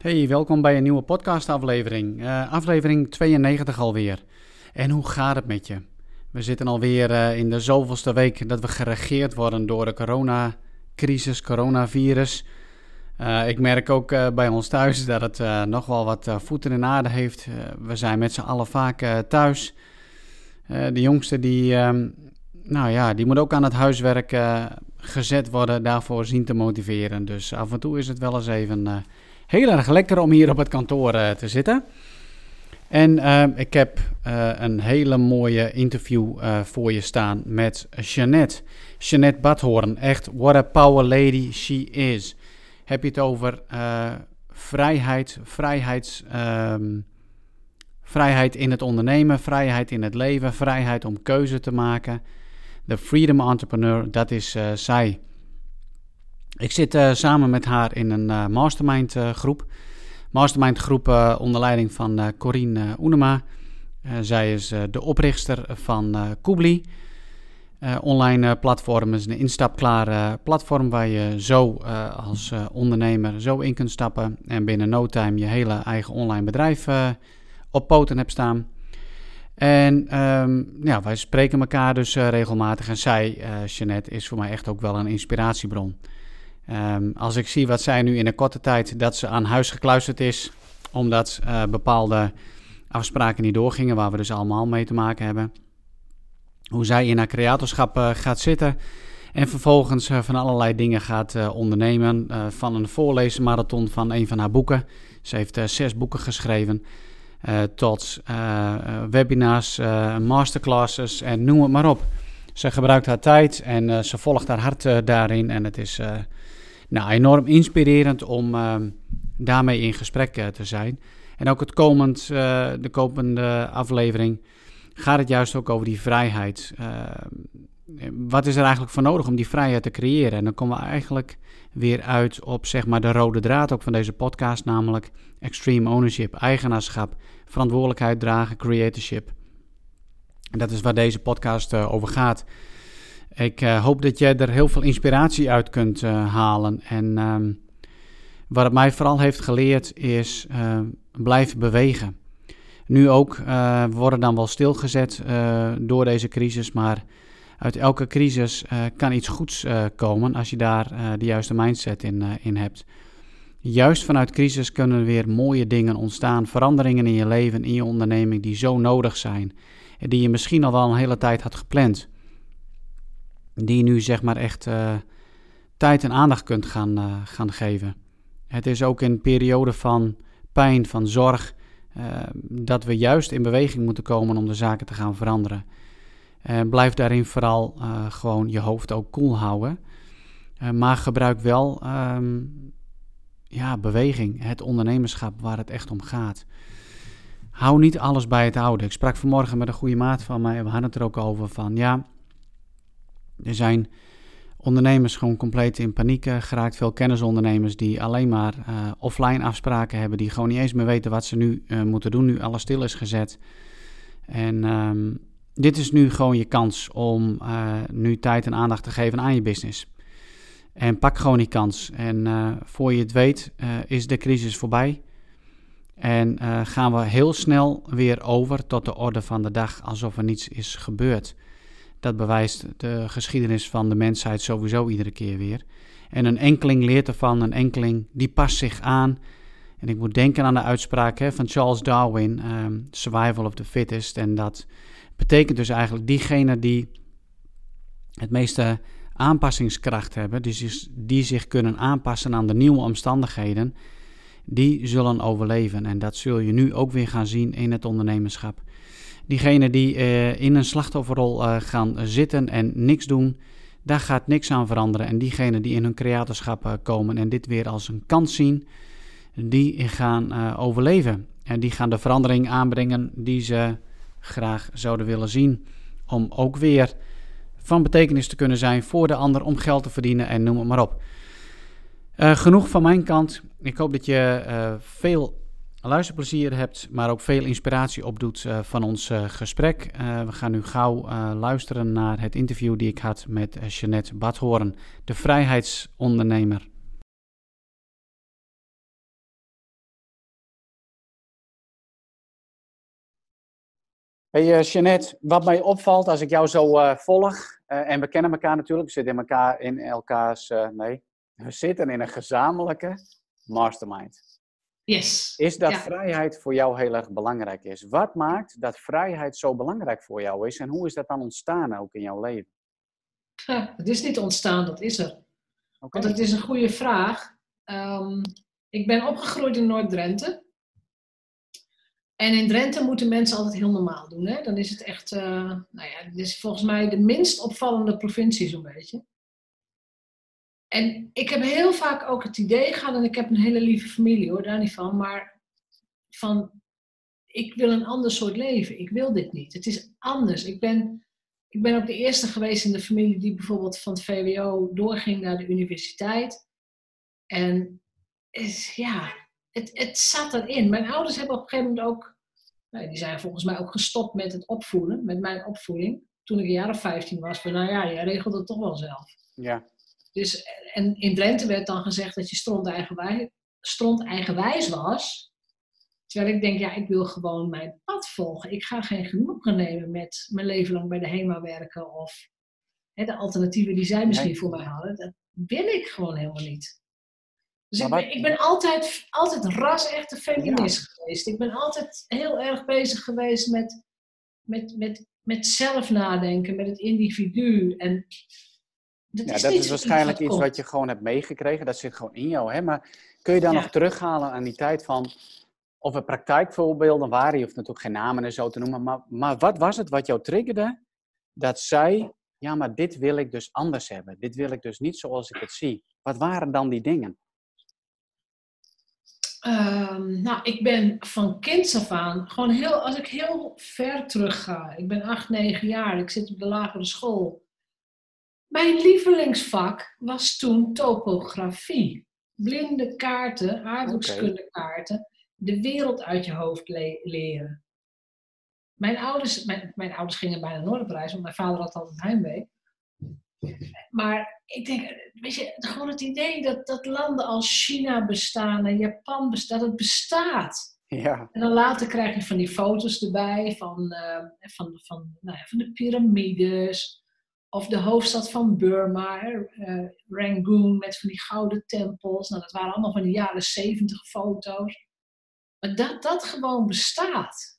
Hey, welkom bij een nieuwe podcastaflevering. Uh, aflevering 92 alweer. En hoe gaat het met je? We zitten alweer uh, in de zoveelste week dat we geregeerd worden door de coronacrisis, coronavirus. Uh, ik merk ook bij ons thuis dat het nog wel wat voeten in aarde heeft. we zijn met z'n allen vaak thuis. de jongste die, ehm, nou ja, die moet ook aan het huiswerk gezet worden, daarvoor zien te motiveren. Dus af en toe is het wel eens even heel erg lekker om hier op het kantoor uh, te zitten. En uh, ik heb uh, een hele mooie interview voor je staan met Jeannette. Jeannette Badhoorn. Echt, what a power lady she is. Heb je het over vrijheid, vrijheids, um, vrijheid in het ondernemen, vrijheid in het leven, vrijheid om keuze te maken. De Freedom Entrepreneur, dat is zij. Ik zit uh, samen met haar in een uh, mastermind uh, groep. Mastermind groep onder leiding van Corine Oenema. zij is de oprichter van Koebli. online platform is een instapklare platform waar je zo als ondernemer zo in kunt stappen en binnen no time je hele eigen online bedrijf op poten hebt staan. En um, ja, wij spreken elkaar dus regelmatig. En zij, Jeannette, is voor mij echt ook wel een inspiratiebron. Um, als ik zie wat zij nu in een korte tijd dat ze aan huis gekluisterd is, omdat uh, bepaalde afspraken niet doorgingen, waar we dus allemaal mee te maken hebben. Hoe zij in haar creatorschap uh, gaat zitten en vervolgens uh, van allerlei dingen gaat ondernemen. van een voorlezenmarathon van een van haar boeken. Ze heeft zes boeken geschreven. tot webinars, masterclasses en noem het maar op. Ze gebruikt haar tijd en ze volgt haar hart daarin. En het is nou, enorm inspirerend om ehm, daarmee in gesprek uh, te zijn. En ook het komend, uh, de komende aflevering gaat het juist ook over die vrijheid. Wat is er eigenlijk voor nodig om die vrijheid te creëren? En dan komen we eigenlijk weer uit op zeg maar de rode draad ook van deze podcast, namelijk extreme ownership, eigenaarschap, verantwoordelijkheid dragen, creatorship. En dat is waar deze podcast over gaat. Ik uh, hoop dat jij er heel veel inspiratie uit kunt uh, halen. En um, wat het mij vooral heeft geleerd is uh, blijven bewegen. Nu ook, we worden dan wel stilgezet door deze crisis, maar uit elke crisis kan iets goeds komen als je daar de juiste mindset in, in hebt. Juist vanuit crisis kunnen er weer mooie dingen ontstaan, veranderingen in je leven, in je onderneming die zo nodig zijn. En die je misschien al wel een hele tijd had gepland die nu zeg maar echt uh, tijd en aandacht kunt gaan, uh, gaan geven. Het is ook in periode van pijn, van zorg, uh, dat we juist in beweging moeten komen om de zaken te gaan veranderen. blijf daarin vooral gewoon je hoofd ook koel cool houden. maar gebruik wel um, ja, beweging, het ondernemerschap waar het echt om gaat. Hou niet alles bij het oude. Ik sprak vanmorgen met een goede maat van mij. We hadden het er ook over van ja er zijn ondernemers gewoon compleet in paniek uh, geraakt. Veel kennisondernemers die alleen maar uh, offline afspraken hebben, die gewoon niet eens meer weten wat ze nu uh, moeten doen, nu alles stil is gezet. En um, dit is nu gewoon je kans om nu tijd en aandacht te geven aan je business. En pak gewoon die kans. En voor je het weet, is de crisis voorbij. En gaan we heel snel weer over tot de orde van de dag, alsof er niets is gebeurd. Dat bewijst de geschiedenis van de mensheid sowieso iedere keer weer. En een enkeling leert ervan, een enkeling die past zich aan. En ik moet denken aan de uitspraak hè, van Charles Darwin, um, survival of the fittest. En dat betekent dus eigenlijk diegene die het meeste aanpassingskracht hebben, zich, die zich kunnen aanpassen aan de nieuwe omstandigheden, die zullen overleven. En dat zul je nu ook weer gaan zien in het ondernemerschap. Diegenen die uh, in een slachtofferrol uh, gaan zitten en niks doen, daar gaat niks aan veranderen. En diegenen die in hun creatorschap uh, komen en dit weer als een kans zien, die gaan overleven. En die gaan de verandering aanbrengen die ze graag zouden willen zien. Om ook weer van betekenis te kunnen zijn voor de ander, om geld te verdienen en noem het maar op. genoeg van mijn kant. Ik hoop dat je veel luisterplezier hebt, maar ook veel inspiratie opdoet uh, van ons eh, gesprek. Eh, we gaan nu gauw luisteren naar het interview die ik had met Jeanette Badhoorn, de vrijheidsondernemer. Hey Jeanette, wat mij opvalt als ik jou zo volg, en we kennen elkaar natuurlijk, we zitten in elkaar in elkaars, nee, we zitten in een gezamenlijke mastermind. Yes. Is dat ja. vrijheid voor jou heel erg belangrijk is? Wat maakt dat vrijheid zo belangrijk voor jou is en hoe is dat dan ontstaan ook in jouw leven? Ja, het is niet ontstaan, dat is er. Okay. Want het is een goede vraag. Um, ik ben opgegroeid in Noord-Drenthe. En in Drenthe moeten mensen altijd heel normaal doen. Hè? Dan is het echt, uh, nou ja, het is volgens mij de minst opvallende provincie zo'n beetje. En ik heb heel vaak ook het idee gehad, en ik heb een hele lieve familie hoor, daar niet van, maar van, ik wil een ander soort leven. Ik wil dit niet. Het is anders. Ik ben, ik ben ook de eerste geweest in de familie die bijvoorbeeld van het VWO doorging naar de universiteit. En is, ja, het, het zat erin. Mijn ouders hebben op een gegeven moment ook, nou, die zijn volgens mij ook gestopt met het opvoeden, met mijn opvoeding. Toen ik een jaar of 15 was, van nou ja, jij regelt het toch wel zelf. Ja. Dus, en in Drenthe werd dan gezegd dat je stront eigenwijs, stront eigenwijs was. Terwijl ik denk, ja, ik wil gewoon mijn pad volgen. Ik ga geen genoegen nemen met mijn leven lang bij de HEMA werken of hè, de alternatieven die zij misschien voor mij hadden. Dat wil ik gewoon helemaal niet. Dus ik ben, ik ben, altijd, altijd ras-echte feminist ja. geweest. Ik ben altijd heel erg bezig geweest met, met, met, met zelf nadenken, met het individu. En dat ja, is dat is waarschijnlijk iets wat je gewoon hebt meegekregen. Dat zit gewoon in jou. Hè? Maar kun je dan ja. nog terughalen aan die tijd van... Of er praktijkvoorbeelden waren, je hoeft natuurlijk geen namen en zo te noemen. Maar, maar wat was het wat jou triggerde? Dat zij, ja, maar dit wil ik dus anders hebben. Dit wil ik dus niet zoals ik het zie. Wat waren dan die dingen? Um, nou, ik ben van kinds af aan, gewoon heel, als ik heel ver terug ga, ik ben acht, negen jaar, ik zit op de lagere school. Mijn lievelingsvak was toen topografie. Blinde kaarten, aardrijkskundekaarten, de wereld uit je hoofd le leren. Mijn ouders, mijn, mijn ouders gingen bijna nooit op reis, want mijn vader had altijd heimwee. Maar ik denk, weet je, gewoon het idee dat, dat landen als China bestaan en Japan bestaan, dat het bestaat. Ja. En dan later krijg je van die foto's erbij van, uh, van, van, nou ja, van de piramides. Of de hoofdstad van Burma, uh, Rangoon, met van die gouden tempels. Nou, dat waren allemaal van de jaren zeventig foto's. Maar dat dat gewoon bestaat.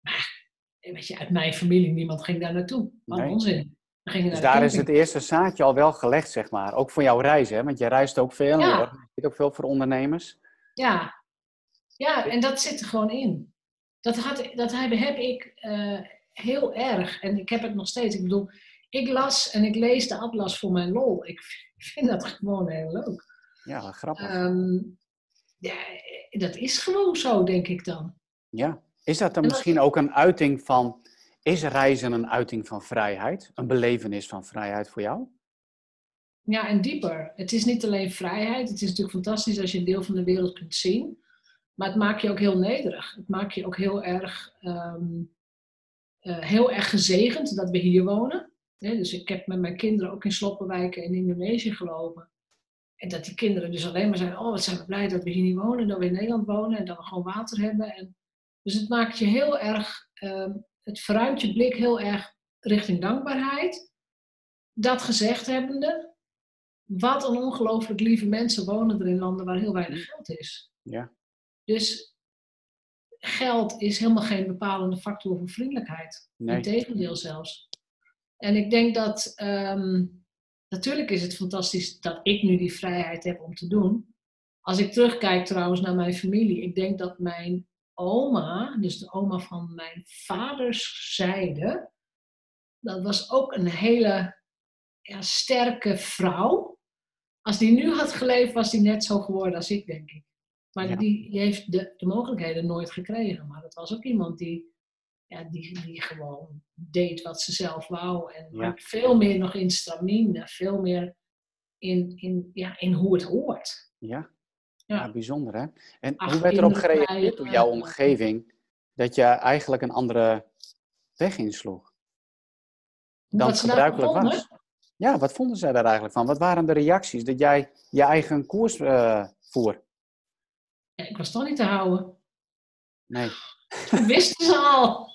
Maar, weet je, uit mijn familie, niemand ging daar naartoe. Wat nee. onzin. Dus daar is het eerste zaadje al wel gelegd, zeg maar. Ook voor jouw reizen, hè? want jij reist ook veel. Ja. Je zit ook veel voor ondernemers. Ja. ja, en dat zit er gewoon in. Dat, had, dat heb, heb ik uh, heel erg. En ik heb het nog steeds. Ik bedoel, ik las en ik lees de atlas voor mijn lol. Ik vind dat gewoon heel leuk. Ja, grappig. Um, ja, dat is gewoon zo, denk ik dan. Ja. Is dat dan misschien ook een uiting van is reizen een uiting van vrijheid? Een belevenis van vrijheid voor jou? Ja, en dieper. Het is niet alleen vrijheid. Het is natuurlijk fantastisch als je een deel van de wereld kunt zien. Maar het maakt je ook heel nederig. Het maakt je ook heel erg, um, uh, heel erg gezegend dat we hier wonen. Dus ik heb met mijn kinderen ook in sloppenwijken in Indonesië gelopen. En dat die kinderen dus alleen maar zijn, oh wat zijn we blij dat we hier niet wonen, dat we in Nederland wonen en dat we gewoon water hebben. En, dus het maakt je heel erg um, het verruimt je blik heel erg richting dankbaarheid. Dat gezegd hebbende, wat een ongelooflijk lieve mensen wonen er in landen waar heel weinig geld is. Ja. Dus geld is helemaal geen bepalende factor voor vriendelijkheid. Nee. Integendeel zelfs. En ik denk dat, um, natuurlijk is het fantastisch dat ik nu die vrijheid heb om te doen. Als ik terugkijk trouwens naar mijn familie, ik denk dat mijn oma, dus de oma van mijn vaders zijde, dat was ook een hele ja, sterke vrouw. Als die nu had geleefd, was die net zo geworden als ik, denk ik. Maar die, die, heeft de, de, mogelijkheden nooit gekregen. Maar dat was ook iemand die, ja, die, die gewoon deed wat ze zelf wou. En ja. veel meer nog in stramine, veel meer in, in, ja, in hoe het hoort. Ja, ja, bijzonder hè. En hoe werd erop gereageerd door jouw omgeving dat je eigenlijk een andere weg insloeg? Dan gebruikelijk was. Ja, wat vonden zij daar eigenlijk van? Wat waren de reacties dat jij je eigen koers uh, voer? Ja, ik was toch niet te houden. Nee. Dat wisten ze al.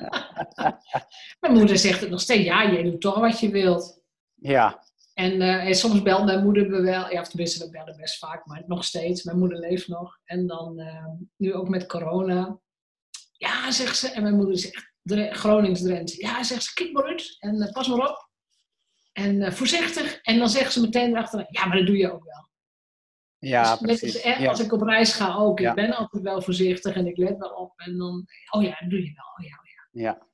mijn moeder zegt het nog steeds, ja, je doet toch wat je wilt. Ja. En, uh, en soms belt mijn moeder me wel, ja, of tenminste, we bellen best vaak, maar nog steeds. Mijn moeder leeft nog. En dan, uh, nu ook met corona. Ja, zegt ze. En mijn moeder zegt, Gronings Drenthe. Ja, zegt ze, kijk maar uit en uh, pas maar op. En voorzichtig. En dan zegt ze meteen erachter, ja, maar dat doe je ook wel. Ja, dus precies. Echt, Als ik op reis ga ook. Ik ben altijd wel voorzichtig en ik let wel op. En dan, oh ja, dat doe je wel. Oh ja, oh ja.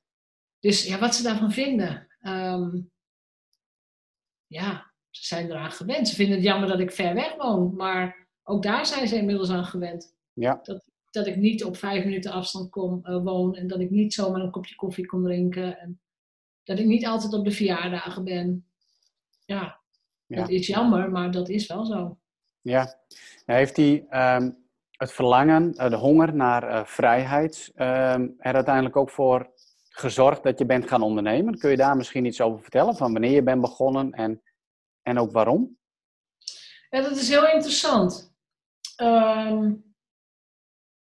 Dus ja, wat ze daarvan vinden. Um, ja, ze zijn eraan gewend. Ze vinden het jammer dat ik ver weg woon. Maar ook daar zijn ze inmiddels aan gewend. Ja. Dat, dat ik niet op vijf minuten afstand kom, uh, woon. En dat ik niet zomaar een kopje koffie kon drinken. En dat ik niet altijd op de verjaardagen ben. Ja, ja. dat is jammer, maar dat is wel zo. Ja, heeft hij um, het verlangen, uh, de honger naar uh, vrijheid um, er uiteindelijk ook voor gezorgd dat je bent gaan ondernemen? Kun je daar misschien iets over vertellen, van wanneer je bent begonnen en, en ook waarom? Ja, dat is heel interessant. Um,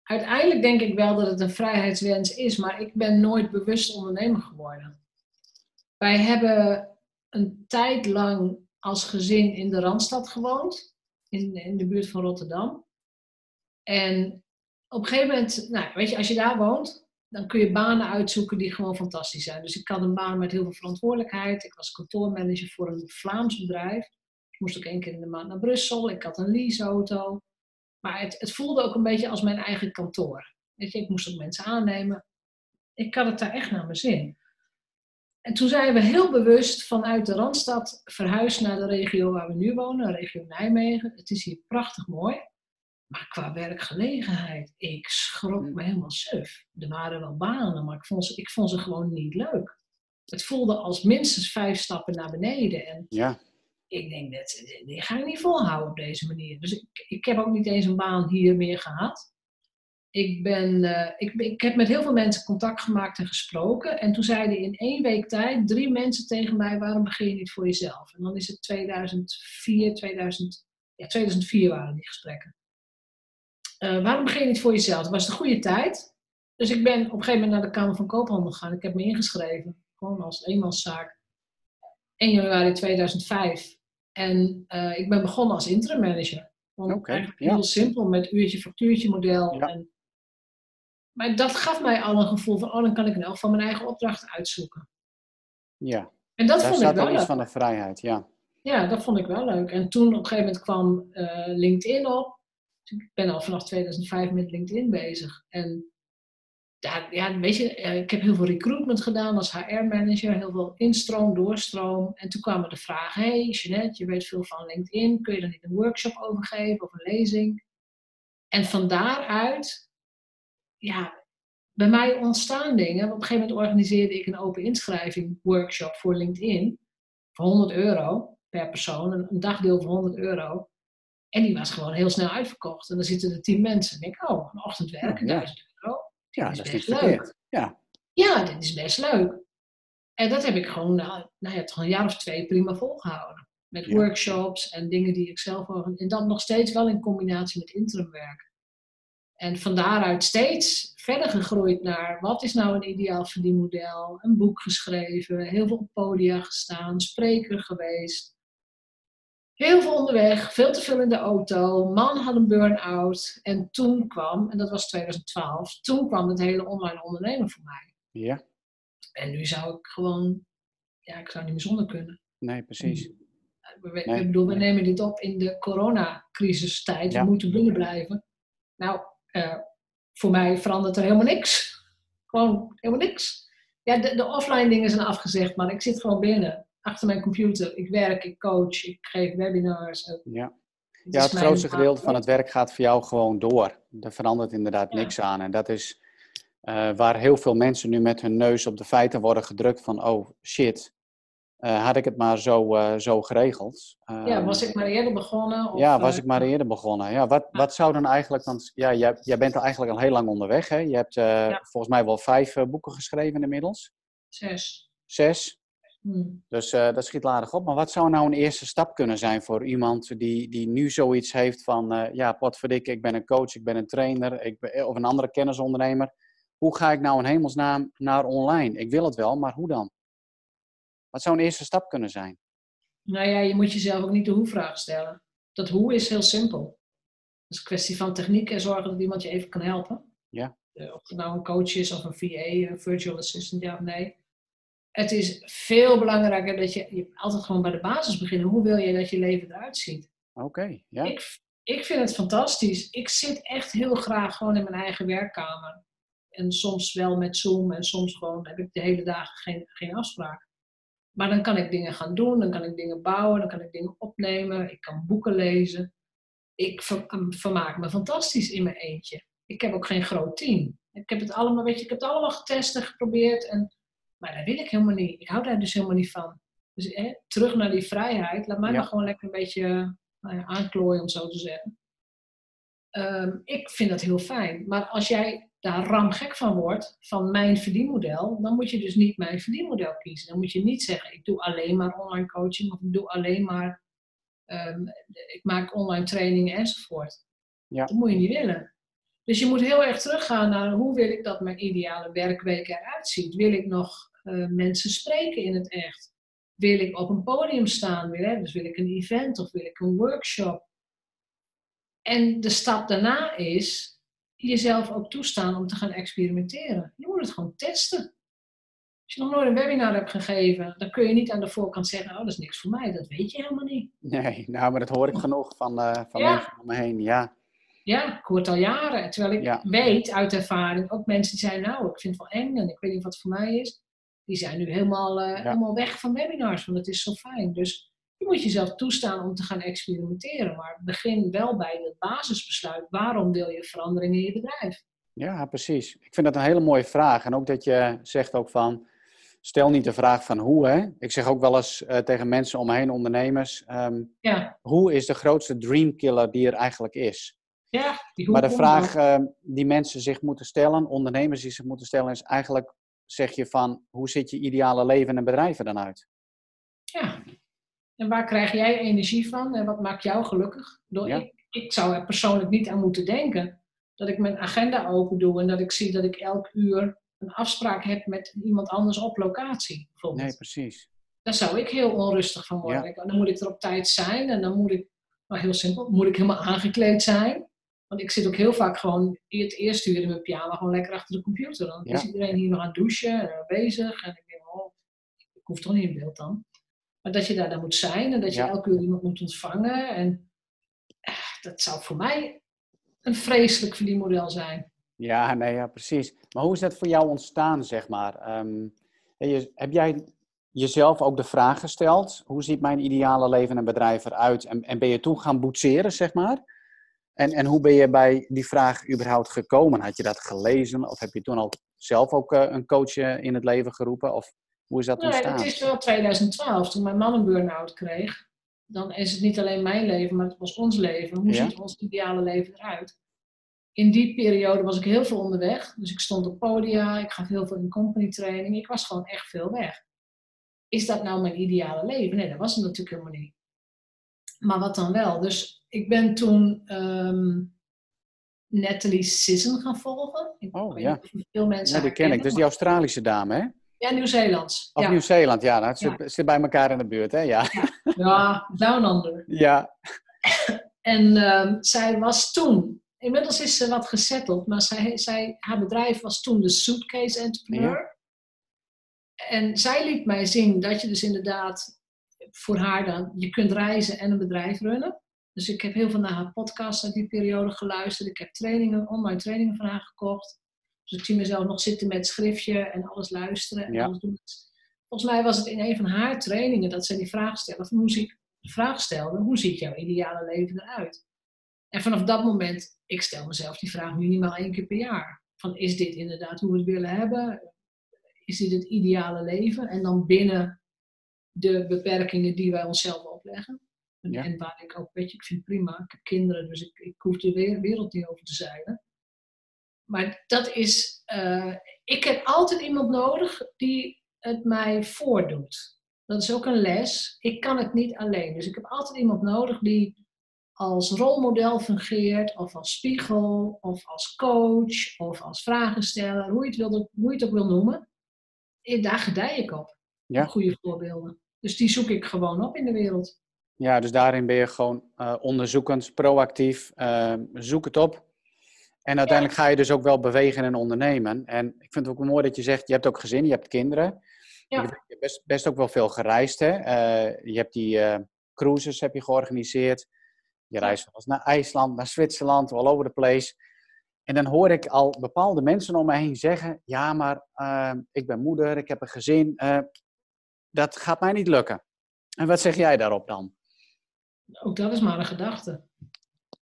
uiteindelijk denk ik wel dat het een vrijheidswens is, maar ik ben nooit bewust ondernemer geworden. Wij hebben een tijd lang als gezin in de Randstad gewoond in, in de buurt van Rotterdam. En op een gegeven moment, nou, weet je, als je daar woont, dan kun je banen uitzoeken die gewoon fantastisch zijn. Dus ik had een baan met heel veel verantwoordelijkheid. Ik was kantoormanager voor een Vlaams bedrijf. Ik moest ook één keer in de maand naar Brussel. Ik had een leaseauto. Maar het, het voelde ook een beetje als mijn eigen kantoor. Ik moest ook mensen aannemen. Ik had het daar echt naar mijn zin. En toen zijn we heel bewust vanuit de Randstad verhuisd naar de regio waar we nu wonen, de regio Nijmegen. Het is hier prachtig mooi. Maar qua werkgelegenheid, ik schrok me helemaal suf. Er waren wel banen, maar ik vond, ze, ik vond ze gewoon niet leuk. Het voelde als minstens vijf stappen naar beneden. En ja. ik denk, dat, die ga ik niet volhouden op deze manier. Dus ik, ik heb ook niet eens een baan hier meer gehad ik, ben, uh, ik, ik heb met heel veel mensen contact gemaakt en gesproken. En toen zeiden in één week tijd drie mensen tegen mij: waarom begin je niet voor jezelf? En dan is het 2004, 2000, ja, 2004 waren die gesprekken. Uh, waarom begin je niet voor jezelf? Het was de goede tijd. Dus ik ben op een gegeven moment naar de Kamer van Koophandel gegaan. Ik heb me ingeschreven, gewoon als eenmanszaak. 1 januari 2005. En uh, ik ben begonnen als interim manager. Okay, heel simpel, met uurtje-factuurtje model. Ja. En maar dat gaf mij al een gevoel van, oh, dan kan ik elk van mijn eigen opdrachten uitzoeken. Ja. En dat vond ik wel leuk. van de vrijheid, ja. Ja, dat vond ik wel leuk. En toen op een gegeven moment kwam uh, LinkedIn op. Ik ben al vanaf 2005 met LinkedIn bezig. En ja, ja, weet je, ik heb heel veel recruitment gedaan als HR-manager, heel veel instroom, doorstroom. En toen kwamen de vragen, hey Jeanette, je weet veel van LinkedIn, kun je er niet een workshop over geven of een lezing? En van daaruit ja, bij mij ontstaan dingen. Op een gegeven moment organiseerde ik een open inschrijving workshop voor LinkedIn. Voor 100 euro per persoon. Een, dagdeel voor 100 euro. En die was gewoon heel snel uitverkocht. En dan zitten er 10 mensen. En denk ik, oh, een ochtend werken, 1000 euro. Ja, dat is best leuk. Ja. ja, dit is best leuk. En dat heb ik gewoon, nou, nou ja, toch een jaar of twee prima volgehouden. Met workshops en dingen die ik zelf. En dat nog steeds wel in combinatie met interimwerk. En van daaruit steeds verder gegroeid naar wat is nou een ideaal verdienmodel. Een boek geschreven, heel veel op podia gestaan, spreker geweest. Heel veel onderweg, veel te veel in de auto. Man had een burn-out. En toen kwam, en dat was 2012, toen kwam het hele online ondernemen voor mij. Ja. En nu zou ik gewoon, ja, ik zou niet meer zonder kunnen. Nee, precies. We, ik bedoel, we nemen dit op in de coronacrisistijd. Ja. We moeten binnen blijven. Nou, uh, voor mij verandert er helemaal niks. Gewoon helemaal niks. Ja, de, de, offline dingen zijn afgezegd, maar ik zit gewoon binnen, achter mijn computer. Ik werk, ik coach, ik geef webinars. Ja, het, ja, het grootste gedeelte van het werk gaat voor jou gewoon door. Er verandert inderdaad niks aan. En dat is uh, waar heel veel mensen nu met hun neus op de feiten worden gedrukt van, oh shit, uh, had ik het maar zo, uh, zo geregeld. Ja, was ik maar eerder begonnen? Of, ja, was ik maar eerder begonnen. Ja, wat, wat zou dan eigenlijk, want ja, jij, jij bent er eigenlijk al heel lang onderweg. Hè? Je hebt ja. volgens mij wel vijf boeken geschreven inmiddels. Zes. Zes? Hmm. Dus dat schiet ladig op. Maar wat zou nou een eerste stap kunnen zijn voor iemand die, die nu zoiets heeft van, ja, potverdikke, ik ben een coach, ik ben een trainer, ik ben, of een andere kennisondernemer. hoe ga ik nou in hemelsnaam naar online? Ik wil het wel, maar hoe dan? Wat zou een eerste stap kunnen zijn? Nou ja, je moet jezelf ook niet de hoe-vraag stellen. Dat hoe is heel simpel. Het is een kwestie van techniek en zorgen dat iemand je even kan helpen. Ja. Eh, of het nou een coach is of een VA, een virtual assistant, ja of nee. Het is veel belangrijker dat je, je altijd gewoon bij de basis beginnen. Hoe wil je dat je leven eruit ziet? Oké, ja. Ik, ik vind het fantastisch. Ik zit echt heel graag gewoon in mijn eigen werkkamer. En soms wel met Zoom en soms gewoon heb ik de hele dagen geen, geen afspraak. Maar dan kan ik dingen gaan doen, dan kan ik dingen bouwen, dan kan ik dingen opnemen, ik kan boeken lezen. Ik vermaak me fantastisch in mijn eentje. Ik heb ook geen groot team. Ik heb het allemaal, weet je, ik heb het allemaal getest en geprobeerd. En, maar dat wil ik helemaal niet. Ik hou daar dus helemaal niet van. Dus hè, terug naar die vrijheid. Laat mij maar gewoon lekker een beetje nou ja, aanklooien, om zo te zeggen. Ehm, ik vind dat heel fijn. Maar als jij daar ramgek van wordt, van mijn verdienmodel, dan moet je dus niet mijn verdienmodel kiezen. Dan moet je niet zeggen, ik doe alleen maar online coaching of ik doe alleen maar, um, ik maak online trainingen enzovoort. Ja. Dat moet je niet willen. Dus je moet heel erg teruggaan naar hoe wil ik dat mijn ideale werkweek eruit ziet. Wil ik nog uh, mensen spreken in het echt? Wil ik op een podium staan? Wil, dus wil ik een event of wil ik een workshop? En de stap daarna is jezelf ook toestaan om te gaan experimenteren. Je moet het gewoon testen. Als je nog nooit een webinar hebt gegeven, dan kun je niet aan de voorkant zeggen: Oh, dat is niks voor mij. Dat weet je helemaal niet. Nee, nou, maar dat hoor ik genoeg van, uh, van mensen om me heen. Ja. ja, ik hoor het al jaren. Terwijl ik weet uit ervaring, ook mensen die zeiden: Nou, ik vind het wel eng en ik weet niet wat het voor mij is. Die zijn nu helemaal, uh, helemaal weg van webinars, want het is zo fijn. Dus je moet jezelf toestaan om te gaan experimenteren. Maar begin wel bij het basisbesluit. Waarom wil je verandering in je bedrijf? Ja, precies. Ik vind dat een hele mooie vraag. En ook dat je zegt ook van, stel niet de vraag van hoe. Hè? Ik zeg ook wel eens uh, tegen mensen om me heen, ondernemers. Um, ja. Hoe is de grootste dreamkiller die er eigenlijk is? Ja, maar de vraag uh, die mensen zich moeten stellen, ondernemers die zich moeten stellen, is eigenlijk, zeg je van, hoe ziet je ideale leven en bedrijf er dan uit? Ja, en waar krijg jij energie van en wat maakt jou gelukkig? ik, ik zou er persoonlijk niet aan moeten denken dat ik mijn agenda open doe en dat ik zie dat ik elk uur een afspraak heb met iemand anders op locatie. Bijvoorbeeld. Nee, precies. Daar zou ik heel onrustig van worden. Dan moet ik er op tijd zijn en dan moet ik, nou heel simpel, moet ik helemaal aangekleed zijn. Want ik zit ook heel vaak gewoon het eerste uur in mijn pyjama gewoon lekker achter de computer. Dan is iedereen hier nog aan het douchen en bezig. En ik denk, oh, ik hoef toch niet in beeld dan. Maar dat je daar dan moet zijn en dat je elke uur iemand moet ontvangen. En eh, dat zou voor mij een vreselijk verdienmodel zijn. Ja, nee, ja, precies. Maar hoe is dat voor jou ontstaan, zeg maar? Um, heb jij jezelf ook de vraag gesteld, hoe ziet mijn ideale leven en bedrijf eruit? En, en ben je toen gaan boetseren, zeg maar? En, en hoe ben je bij die vraag überhaupt gekomen? Had je dat gelezen? Of heb je toen al zelf ook uh, een coach in het leven geroepen? Of hoe is dat nee, ontstaan? Het is wel 2012, toen mijn man een burn-out kreeg. Dan is het niet alleen mijn leven, maar het was ons leven. Hoe ziet ons ideale leven eruit? In die periode was ik heel veel onderweg. Dus ik stond op podia, ik gaf heel veel in company training. Ik was gewoon echt veel weg. Is dat nou mijn ideale leven? Nee, dat was het natuurlijk helemaal niet. Maar wat dan wel? Dus ik ben toen um, Natalie Sisson gaan volgen. Ik oh ja. Veel mensen ja, die ken ik. Dus die Australische dame, hè? Ja, Nieuw-Zeeland. Of Nieuw-Zeeland, ja. Dat zit, zit, bij elkaar in de buurt, hè? Ja, ja. down under. Ja. en um, zij was toen, inmiddels is ze wat gezetteld, maar zij, zij, haar bedrijf was toen de Suitcase Entrepreneur. En zij liet mij zien dat je dus inderdaad voor haar dan, je kunt reizen en een bedrijf runnen. Dus ik heb heel veel naar haar podcast uit die periode geluisterd. Ik heb trainingen, online trainingen van haar gekocht. Dus ik zie mezelf nog zitten met schriftje en alles luisteren en alles doen. Volgens mij was het in een van haar trainingen dat ze die vraag stelde, hoe zie, de vraag stelde, hoe ziet jouw ideale leven eruit? En vanaf dat moment, ik stel mezelf die vraag minimaal één keer per jaar. Van is dit inderdaad hoe we het willen hebben? Is dit het ideale leven? En dan binnen de beperkingen die wij onszelf opleggen. En, en waar ik ook, weet je, ik vind het prima. Ik heb kinderen, dus ik, ik hoef de wereld niet over te zeilen. Maar dat is, uh, ik heb altijd iemand nodig die het mij voordoet. Dat is ook een les. Ik kan het niet alleen. Dus ik heb altijd iemand nodig die als rolmodel fungeert, of als spiegel, of als coach, of als vragensteller, hoe je het, wil, hoe je het ook wil noemen, eh, daar gedij ik op. Ja. Goede voorbeelden. Dus die zoek ik gewoon op in de wereld. Ja, dus daarin ben je gewoon uh, onderzoekend, proactief, uh, zoek het op. En uiteindelijk ga je dus ook wel bewegen en ondernemen. En ik vind het ook mooi dat je zegt, je hebt ook gezin, je hebt kinderen. Ja. Je hebt best, best ook wel veel gereisd. Hè? Uh, je hebt die cruises heb je georganiseerd. Je reist wel eens naar IJsland, naar Zwitserland, all over the place. En dan hoor ik al bepaalde mensen om me heen zeggen: Ja, maar ik ben moeder, ik heb een gezin. dat gaat mij niet lukken. En wat zeg jij daarop dan? Ook dat is maar een gedachte.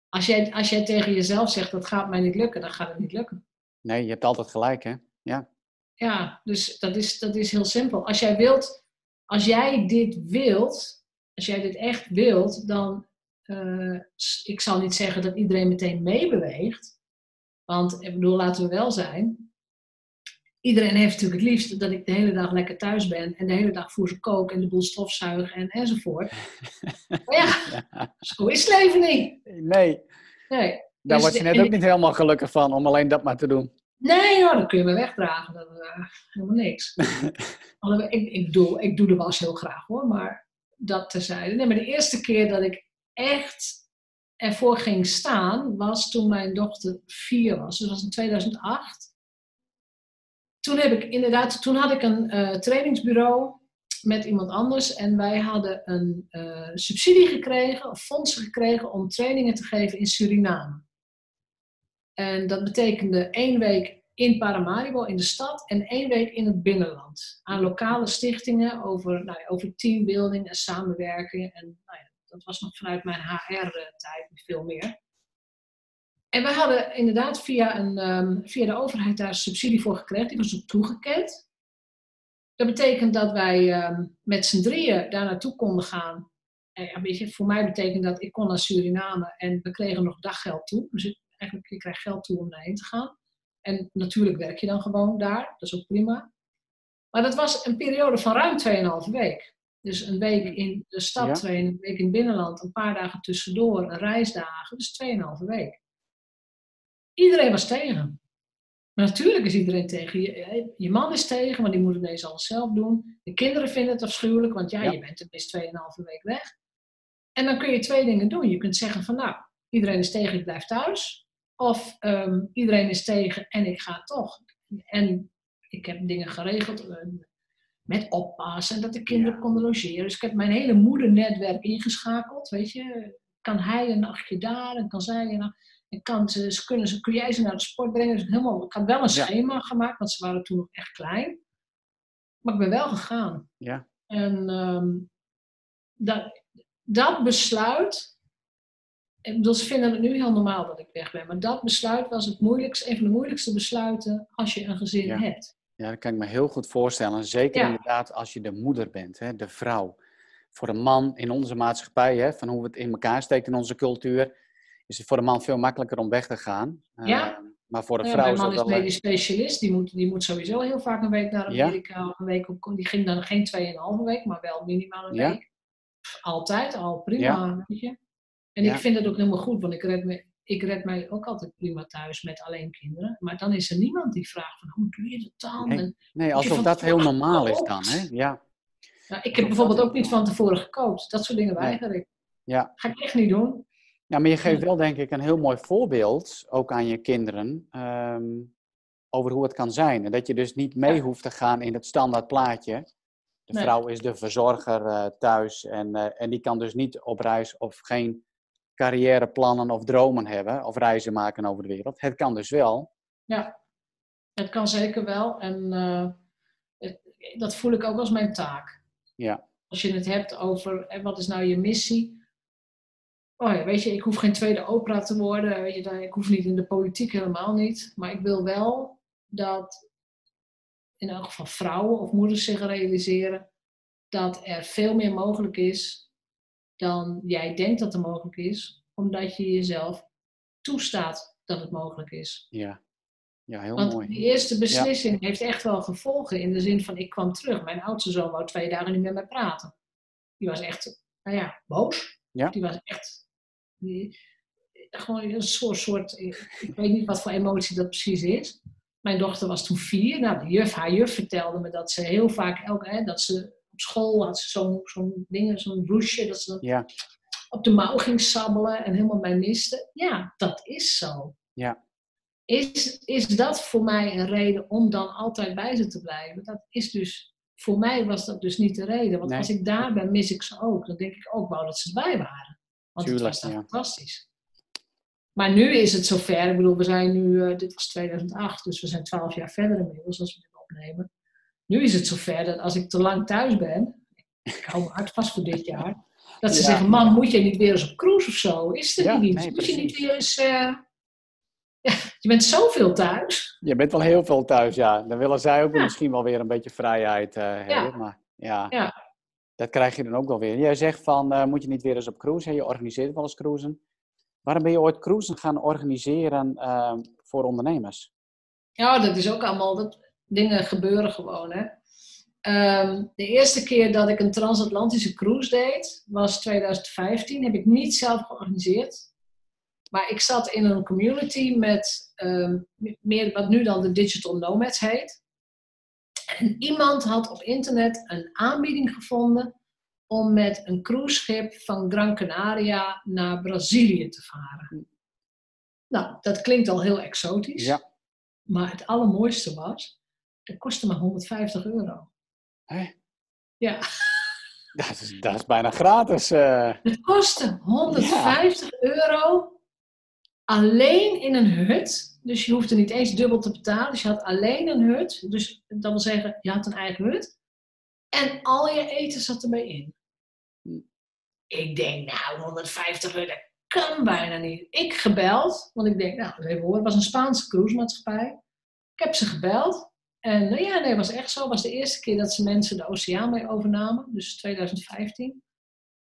Als jij, als jij tegen jezelf zegt dat gaat mij niet lukken, dan gaat het niet lukken. Nee, je hebt altijd gelijk, hè? Ja. Ja, dus dat is, dat is heel simpel. Als jij wilt, als jij dit wilt, als jij dit echt wilt, dan, uh, ik zal niet zeggen dat iedereen meteen meebeweegt. Want ik bedoel, laten we wel zijn, iedereen heeft natuurlijk het liefst dat ik de hele dag lekker thuis ben en de hele dag voor ze kook en de boel stofzuig en enzovoort. maar ja, zo is het leven niet. Nee. nee. Daar dus word je net ook niet helemaal gelukkig van om alleen dat maar te doen. Nee, nou, dan kun je me wegdragen. Dat uh, helemaal niks. ik, ik, doe, ik doe de was heel graag hoor, maar dat terzijde. Nee, maar de eerste keer dat ik echt ervoor ging staan was toen mijn dochter vier was. Dus dat was in 2008 toen heb ik inderdaad, toen had ik een uh, trainingsbureau met iemand anders en wij hadden een uh, subsidie gekregen, of fondsen gekregen om trainingen te geven in Suriname. En dat betekende één week in Paramaribo in de stad en één week in het binnenland. Aan lokale stichtingen over, nou ja, over teambuilding en samenwerking. En nou ja, dat was nog vanuit mijn HR-tijd veel meer. En wij hadden inderdaad via, een, um, via de overheid daar subsidie voor gekregen. Die was ook toegekend. Dat betekent dat wij um, met z'n drieën daar naartoe konden gaan. En ja, weet je, voor mij betekent dat ik kon naar Suriname en we kregen nog daggeld toe. Dus eigenlijk, je krijgt geld toe om daarheen te gaan. En natuurlijk werk je dan gewoon daar, dat is ook prima. Maar dat was een periode van ruim 2,5 week. Dus een week in de stad ja. een week in het binnenland, een paar dagen tussendoor, reisdagen. Dus 2,5 week. Iedereen was tegen. Maar natuurlijk is iedereen tegen. Je, je man is tegen, want die moet ineens alles zelf doen. De kinderen vinden het afschuwelijk, want ja, je bent tenminste 2,5 week weg. En dan kun je twee dingen doen. Je kunt zeggen van nou, iedereen is tegen, ik blijf thuis. Of um, iedereen is tegen en ik ga toch. En ik heb dingen geregeld uh, met oppassen, dat de kinderen konden logeren. Dus ik heb mijn hele moedernetwerk ingeschakeld, weet je. Kan hij een nachtje daar en kan zij een nachtje... En kan ze, kunnen ze, kun jij ze naar de sport brengen? Dus helemaal, ik had wel een schema gemaakt, want ze waren toen nog echt klein. Maar ik ben wel gegaan. Ja. En um, dat, dat besluit, ik bedoel, ze vinden het nu heel normaal dat ik weg ben, maar dat besluit was het moeilijkste, een van de moeilijkste besluiten als je een gezin hebt. Ja, dat kan ik me heel goed voorstellen. Zeker inderdaad als je de moeder bent, hè, de vrouw. Voor een man in onze maatschappij, hè, van hoe het in elkaar steekt in onze cultuur, is het voor een man veel makkelijker om weg te gaan. Ja. Uh, maar voor een vrouw Mijn man is, medisch specialist, die moet, die moet sowieso heel vaak een week naar Amerika. Ja. Een week op, die ging dan geen 2,5 week, maar wel minimaal een week. Altijd al, prima. Weet je? En ik vind het ook helemaal goed, want ik red, me, ik red mij ook altijd prima thuis met alleen kinderen. Maar dan is er niemand die vraagt van hoe doe je dat dan? Nee, nee alsof dat heel normaal is dan. Hè? Ja. Nou, ik heb bijvoorbeeld ook niet van tevoren gekookt. Dat soort dingen weiger ik. Ja. Ga ik echt niet doen. Ja, maar je geeft wel denk ik een heel mooi voorbeeld, ook aan je kinderen, ehm, over hoe het kan zijn. En dat je dus niet mee hoeft te gaan in het standaard plaatje. De vrouw is de verzorger uh, thuis en, uh, en die kan dus niet op reis of geen carrièreplannen of dromen hebben of reizen maken over de wereld. Het kan dus wel. Ja, het kan zeker wel. En uh, het, dat voel ik ook als mijn taak. Ja. Als je het hebt over wat is nou je missie, oh ja, weet je, ik hoef geen tweede opera te worden. Weet je, ik hoef niet in de politiek helemaal niet. Maar ik wil wel dat in elk geval vrouwen of moeders zich realiseren dat er veel meer mogelijk is dan jij denkt dat er mogelijk is, omdat je jezelf toestaat dat het mogelijk is. Ja, ja heel Want mooi. die eerste beslissing heeft echt wel gevolgen in de zin van ik kwam terug. Mijn oudste zoon wou twee dagen niet met mij praten. Die was echt, nou ja, boos. Ja. Die was echt Die, gewoon een soort, soort, ik weet niet wat voor emotie dat precies is. Mijn dochter was toen vier. Nou, de juf, haar juf vertelde me dat ze heel vaak, elke, hè, dat ze op school had ze zo'n zo'n ding, zo'n bloesje, dat ze ja. op de mouw ging sabbelen en helemaal mij miste. Ja, dat is zo. Ja. Is, is dat voor mij een reden om dan altijd bij ze te blijven? Dat is dus, voor mij was dat dus niet de reden. Want als ik daar ben, mis ik ze ook. Dan denk ik ook wel dat ze erbij waren. Want Tuurlijk, het was ja. fantastisch. Maar nu is het zover. Ik bedoel, we zijn nu, uh, dit was 2008, dus we zijn twaalf jaar verder inmiddels als we dit opnemen. Nu is het zover dat als ik te lang thuis ben, ik hou me hard vast voor dit jaar, dat ze zeggen, man, moet je niet weer eens op cruise of zo? Is het niet? Nee, moet je niet weer eens... Uh... Ja, je bent zoveel thuis. Je bent wel heel veel thuis, ja. Dan willen zij ook misschien wel weer een beetje vrijheid uh, hebben. Maar ja, ja, dat krijg je dan ook wel weer. Jij zegt van, moet je niet weer eens op cruise? Je organiseert wel eens cruisen. Waarom ben je ooit cruisen gaan organiseren uh, voor ondernemers? Ja, dat is ook allemaal, dat, dingen gebeuren gewoon. Hè? Um, de eerste keer dat ik een transatlantische cruise deed, was 2015. Heb ik niet zelf georganiseerd. Maar ik zat in een community met um, meer wat nu dan de Digital Nomads heet. En iemand had op internet een aanbieding gevonden om met een cruiseschip van Gran Canaria naar Brazilië te varen. Nou, dat klinkt al heel exotisch. Ja. Maar het allermooiste was, het kostte maar 150 euro. Hé? Ja. Dat is, dat is bijna gratis. Uh... Het kostte 150 euro alleen in een hut. Dus je hoefde niet eens dubbel te betalen. Dus je had alleen een hut. Dus dat wil zeggen, je had een eigen hut. En al je eten zat erbij in. Ik denk, nou, 150 euro, dat kan bijna niet. Ik gebeld, want ik denk, nou, even horen, het was een Spaanse cruisemaatschappij. Ik heb ze gebeld. En nou ja, nee, het was echt zo. Het was de eerste keer dat ze mensen de oceaan mee overnamen, dus 2015.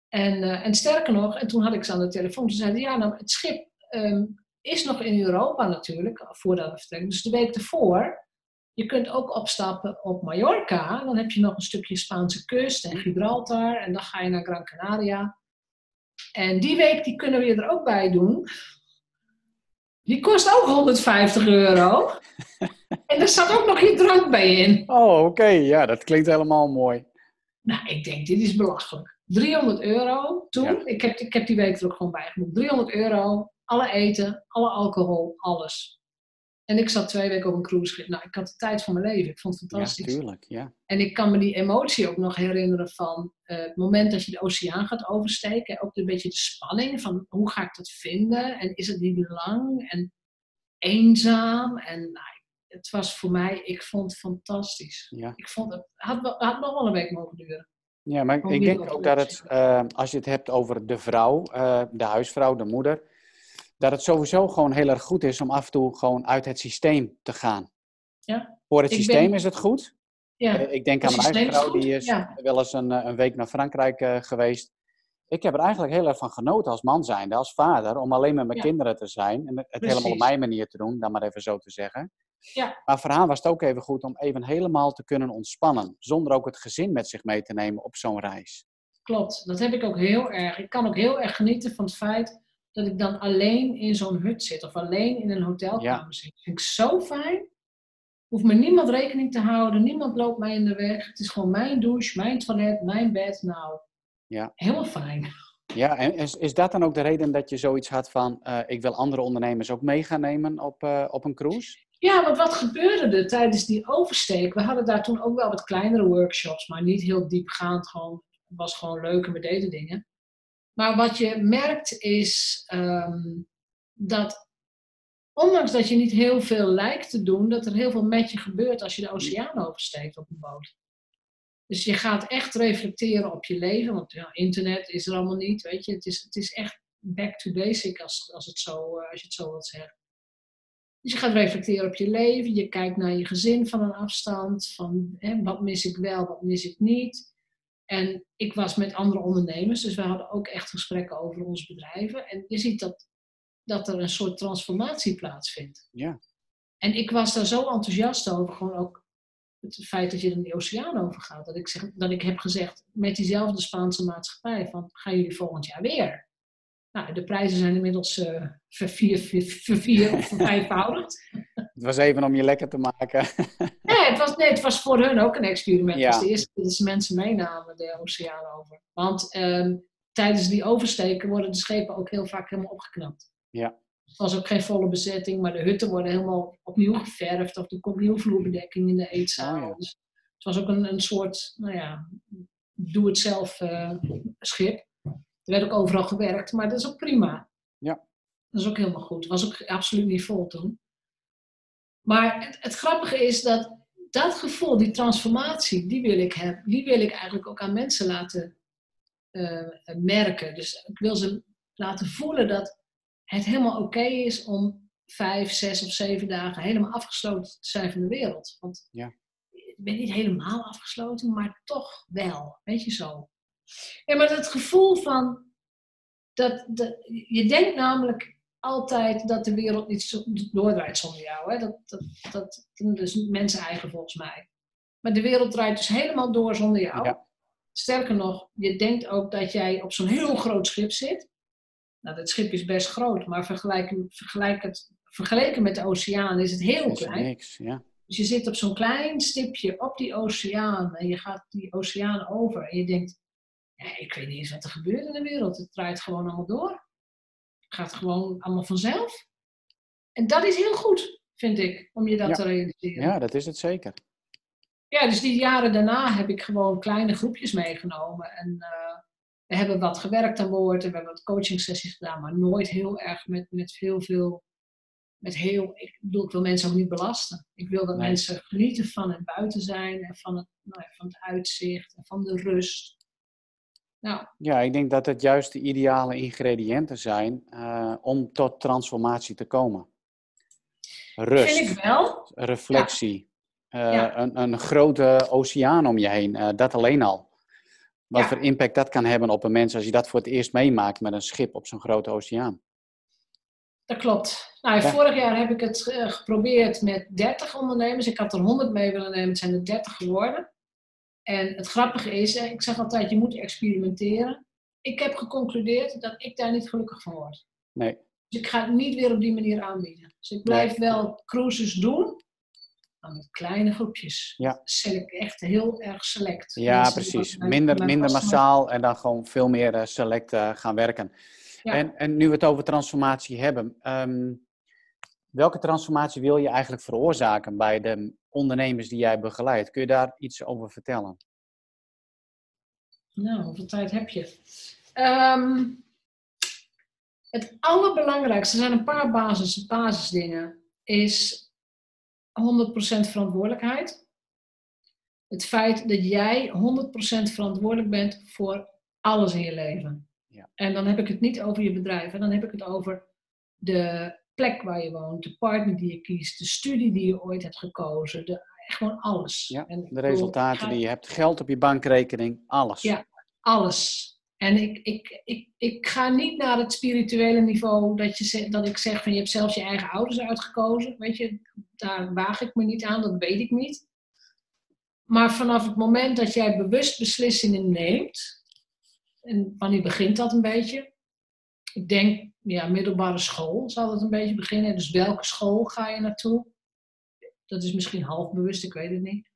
En, uh, en sterker nog, en toen had ik ze aan de telefoon, toen zeiden ja, nou, het schip um, is nog in Europa natuurlijk, voordat we vertrekken. Dus de week ervoor, je kunt ook opstappen op Mallorca. Dan heb je nog een stukje Spaanse kust en Gibraltar. En dan ga je naar Gran Canaria. En die week die kunnen we je er ook bij doen. Die kost ook 150 euro. en er staat ook nog je drank bij in. Oh, oké. Ja, dat klinkt helemaal mooi. Nou, ik denk, dit is belachelijk. 300 euro toen. Ik, heb, ik heb die week er ook gewoon bij 300 euro. Alle eten, alle alcohol, alles. En ik zat twee weken op een cruise. Nou, ik had de tijd van mijn leven. Ik vond het fantastisch. Ja, tuurlijk, ja. En ik kan me die emotie ook nog herinneren van uh, het moment dat je de oceaan gaat oversteken. Ook een beetje de spanning van hoe ga ik dat vinden? En is het niet lang en eenzaam? En nou, het was voor mij, ik vond het fantastisch. Ja. Ik vond het, had, had nog wel een week mogen duren. Ja, maar ik, denk ook dat het, uh, als je het hebt over de vrouw, uh, de huisvrouw, de moeder dat het sowieso gewoon heel erg goed is om af en toe gewoon uit het systeem te gaan. Ja. Voor het systeem is het goed. Ja. Eh, ik denk aan mijn eigen vrouw, die is wel eens een, eh, een, week naar Frankrijk uh, geweest. Ik heb er eigenlijk heel erg van genoten als man zijnde, als vader, om alleen met mijn kinderen te zijn. En het helemaal op mijn manier te doen, dan maar even zo te zeggen. Ja. Maar voor haar was het ook even goed om even helemaal te kunnen ontspannen. Zonder ook het gezin met zich mee te nemen op zo'n reis. Klopt, dat heb ik ook heel erg. Ik kan ook heel erg genieten van het feit dat ik dan alleen in zo'n hut zit of alleen in een hotelkamer zit. Dat vind ik zo fijn. Hoeft me niemand rekening te houden, niemand loopt mij in de weg. Het is gewoon mijn douche, mijn toilet, mijn bed. Nou, ja. helemaal fijn. Ja, en is, is dat dan ook de reden dat je zoiets had van, uh, ik wil andere ondernemers ook mee gaan nemen op, uh, op een cruise? Ja, want wat gebeurde er tijdens die oversteek? We hadden daar toen ook wel wat kleinere workshops, maar niet heel diepgaand. Gewoon, het was gewoon leuk en we deden dingen. Maar wat je merkt is ehm, dat, ondanks dat je niet heel veel lijkt te doen, dat er heel veel met je gebeurt als je de oceaan oversteekt op een boot. Dus je gaat echt reflecteren op je leven, want ja, internet is er allemaal niet, weet je. Het is, het is echt back to basic, als, als, het zo, eh, als je het zo wilt zeggen. Dus je gaat reflecteren op je leven, je kijkt naar je gezin van een afstand, van hè, wat mis ik wel, wat mis ik niet. En ik was met andere ondernemers, dus we hadden ook echt gesprekken over ons bedrijven. En je ziet dat, dat er een soort transformatie plaatsvindt. Ja. En ik was daar zo enthousiast over, gewoon ook het feit dat je er de oceaan over gaat. Dat ik, zeg, dat ik heb gezegd met diezelfde Spaanse maatschappij van gaan jullie volgend jaar weer? Nou, de prijzen zijn inmiddels uh, vervier, vervier of vervijfvoudigd. Het was even om je lekker te maken. nee, het was, nee, het was voor hun ook een experiment. Het was de eerste keer dat ze mensen meenamen de oceaan over. Want ehm, tijdens die oversteken worden de schepen ook heel vaak helemaal opgeknapt. Ja. Het was ook geen volle bezetting, maar de hutten worden helemaal opnieuw geverfd. Of er komt nieuwe vloerbedekking in de eetzaal. Oh, dus het was ook een, een soort, nou ja, doe-het-zelf uh, schip. Er werd ook overal gewerkt, maar dat is ook prima. Ja. Dat is ook helemaal goed. Het was ook absoluut niet vol toen. Maar het, het, grappige is dat dat gevoel, die transformatie, die wil ik hebben. Die wil ik eigenlijk ook aan mensen laten uh, merken. Dus ik wil ze laten voelen dat het helemaal oké is om vijf, zes of zeven dagen helemaal afgesloten te zijn van de wereld. Want ja. ik ben niet helemaal afgesloten, maar toch wel. Weet je zo. Ja, maar dat gevoel van. Dat, dat, je denkt namelijk altijd dat de wereld niet doordraait zonder jou. Hè? Dat, dat, dat, dat is mensen eigen volgens mij. Maar de wereld draait dus helemaal door zonder jou. Ja. Sterker nog, je denkt ook dat jij op zo'n heel groot schip zit. Nou, dat schip is best groot, maar vergelijk, vergelijk het, vergeleken met de oceaan is het heel is klein. Niks, ja. Dus je zit op zo'n klein stipje op die oceaan en je gaat die oceaan over en je denkt, ja, ik weet niet eens wat er gebeurt in de wereld. Het draait gewoon allemaal door. Gaat gewoon allemaal vanzelf. En dat is heel goed, vind ik, om je dat te realiseren. Ja, dat is het zeker. Ja, dus die jaren daarna heb ik gewoon kleine groepjes meegenomen. En uh, we hebben wat gewerkt aan boord en we hebben wat coaching sessies gedaan, maar nooit heel erg met, met veel, veel. Met heel, ik bedoel, ik wil mensen ook niet belasten. Ik wil dat mensen genieten van het buiten zijn en van het, nou ja, van het uitzicht en van de rust. Nou. Ja, ik denk dat het juist de ideale ingrediënten zijn uh, om tot transformatie te komen. Rust. Vind ik wel. Reflectie. Ja. Uh, ja. een, een, grote oceaan om je heen. Uh, dat alleen al. Wat voor impact dat kan hebben op een mens als je dat voor het eerst meemaakt met een schip op zo'n grote oceaan. Dat klopt. Nou, vorig jaar heb ik het geprobeerd met 30 ondernemers. Ik had er 100 mee willen nemen, het zijn er 30 geworden. En het grappige is, ik zeg altijd, je moet experimenteren. Ik heb geconcludeerd dat ik daar niet gelukkig van word. Nee. Dus ik ga het niet weer op die manier aanbieden. Dus ik blijf nee. wel cruises doen, maar met kleine groepjes. Ja. Select, echt heel erg select. Ja, Mensen precies. Minder, minder massaal en dan gewoon veel meer uh, select uh, gaan werken. Ja. En, en nu we het over transformatie hebben, um, welke transformatie wil je eigenlijk veroorzaken bij de ondernemers die jij begeleidt? Kun je daar iets over vertellen? Nou, hoeveel tijd heb je? Um, het allerbelangrijkste zijn een paar basis, basisdingen. Is 100% verantwoordelijkheid. Het feit dat jij 100% verantwoordelijk bent voor alles in je leven. Ja. En dan heb ik het niet over je bedrijf. En dan heb ik het over de plek waar je woont, de partner die je kiest, de studie die je ooit hebt gekozen, de, gewoon alles. Ja, en de resultaten die je hebt, geld op je bankrekening, alles. Ja, alles. En ik, ik, ik, ik ga niet naar het spirituele niveau dat, je, dat ik zeg van je hebt zelfs je eigen ouders uitgekozen. Weet je, daar waag ik me niet aan, dat weet ik niet. Maar vanaf het moment dat jij bewust beslissingen neemt, en wanneer begint dat een beetje? Ik denk, ja, middelbare school zal het een beetje beginnen. Dus welke school ga je naartoe? Dat is misschien half bewust, ik weet het niet.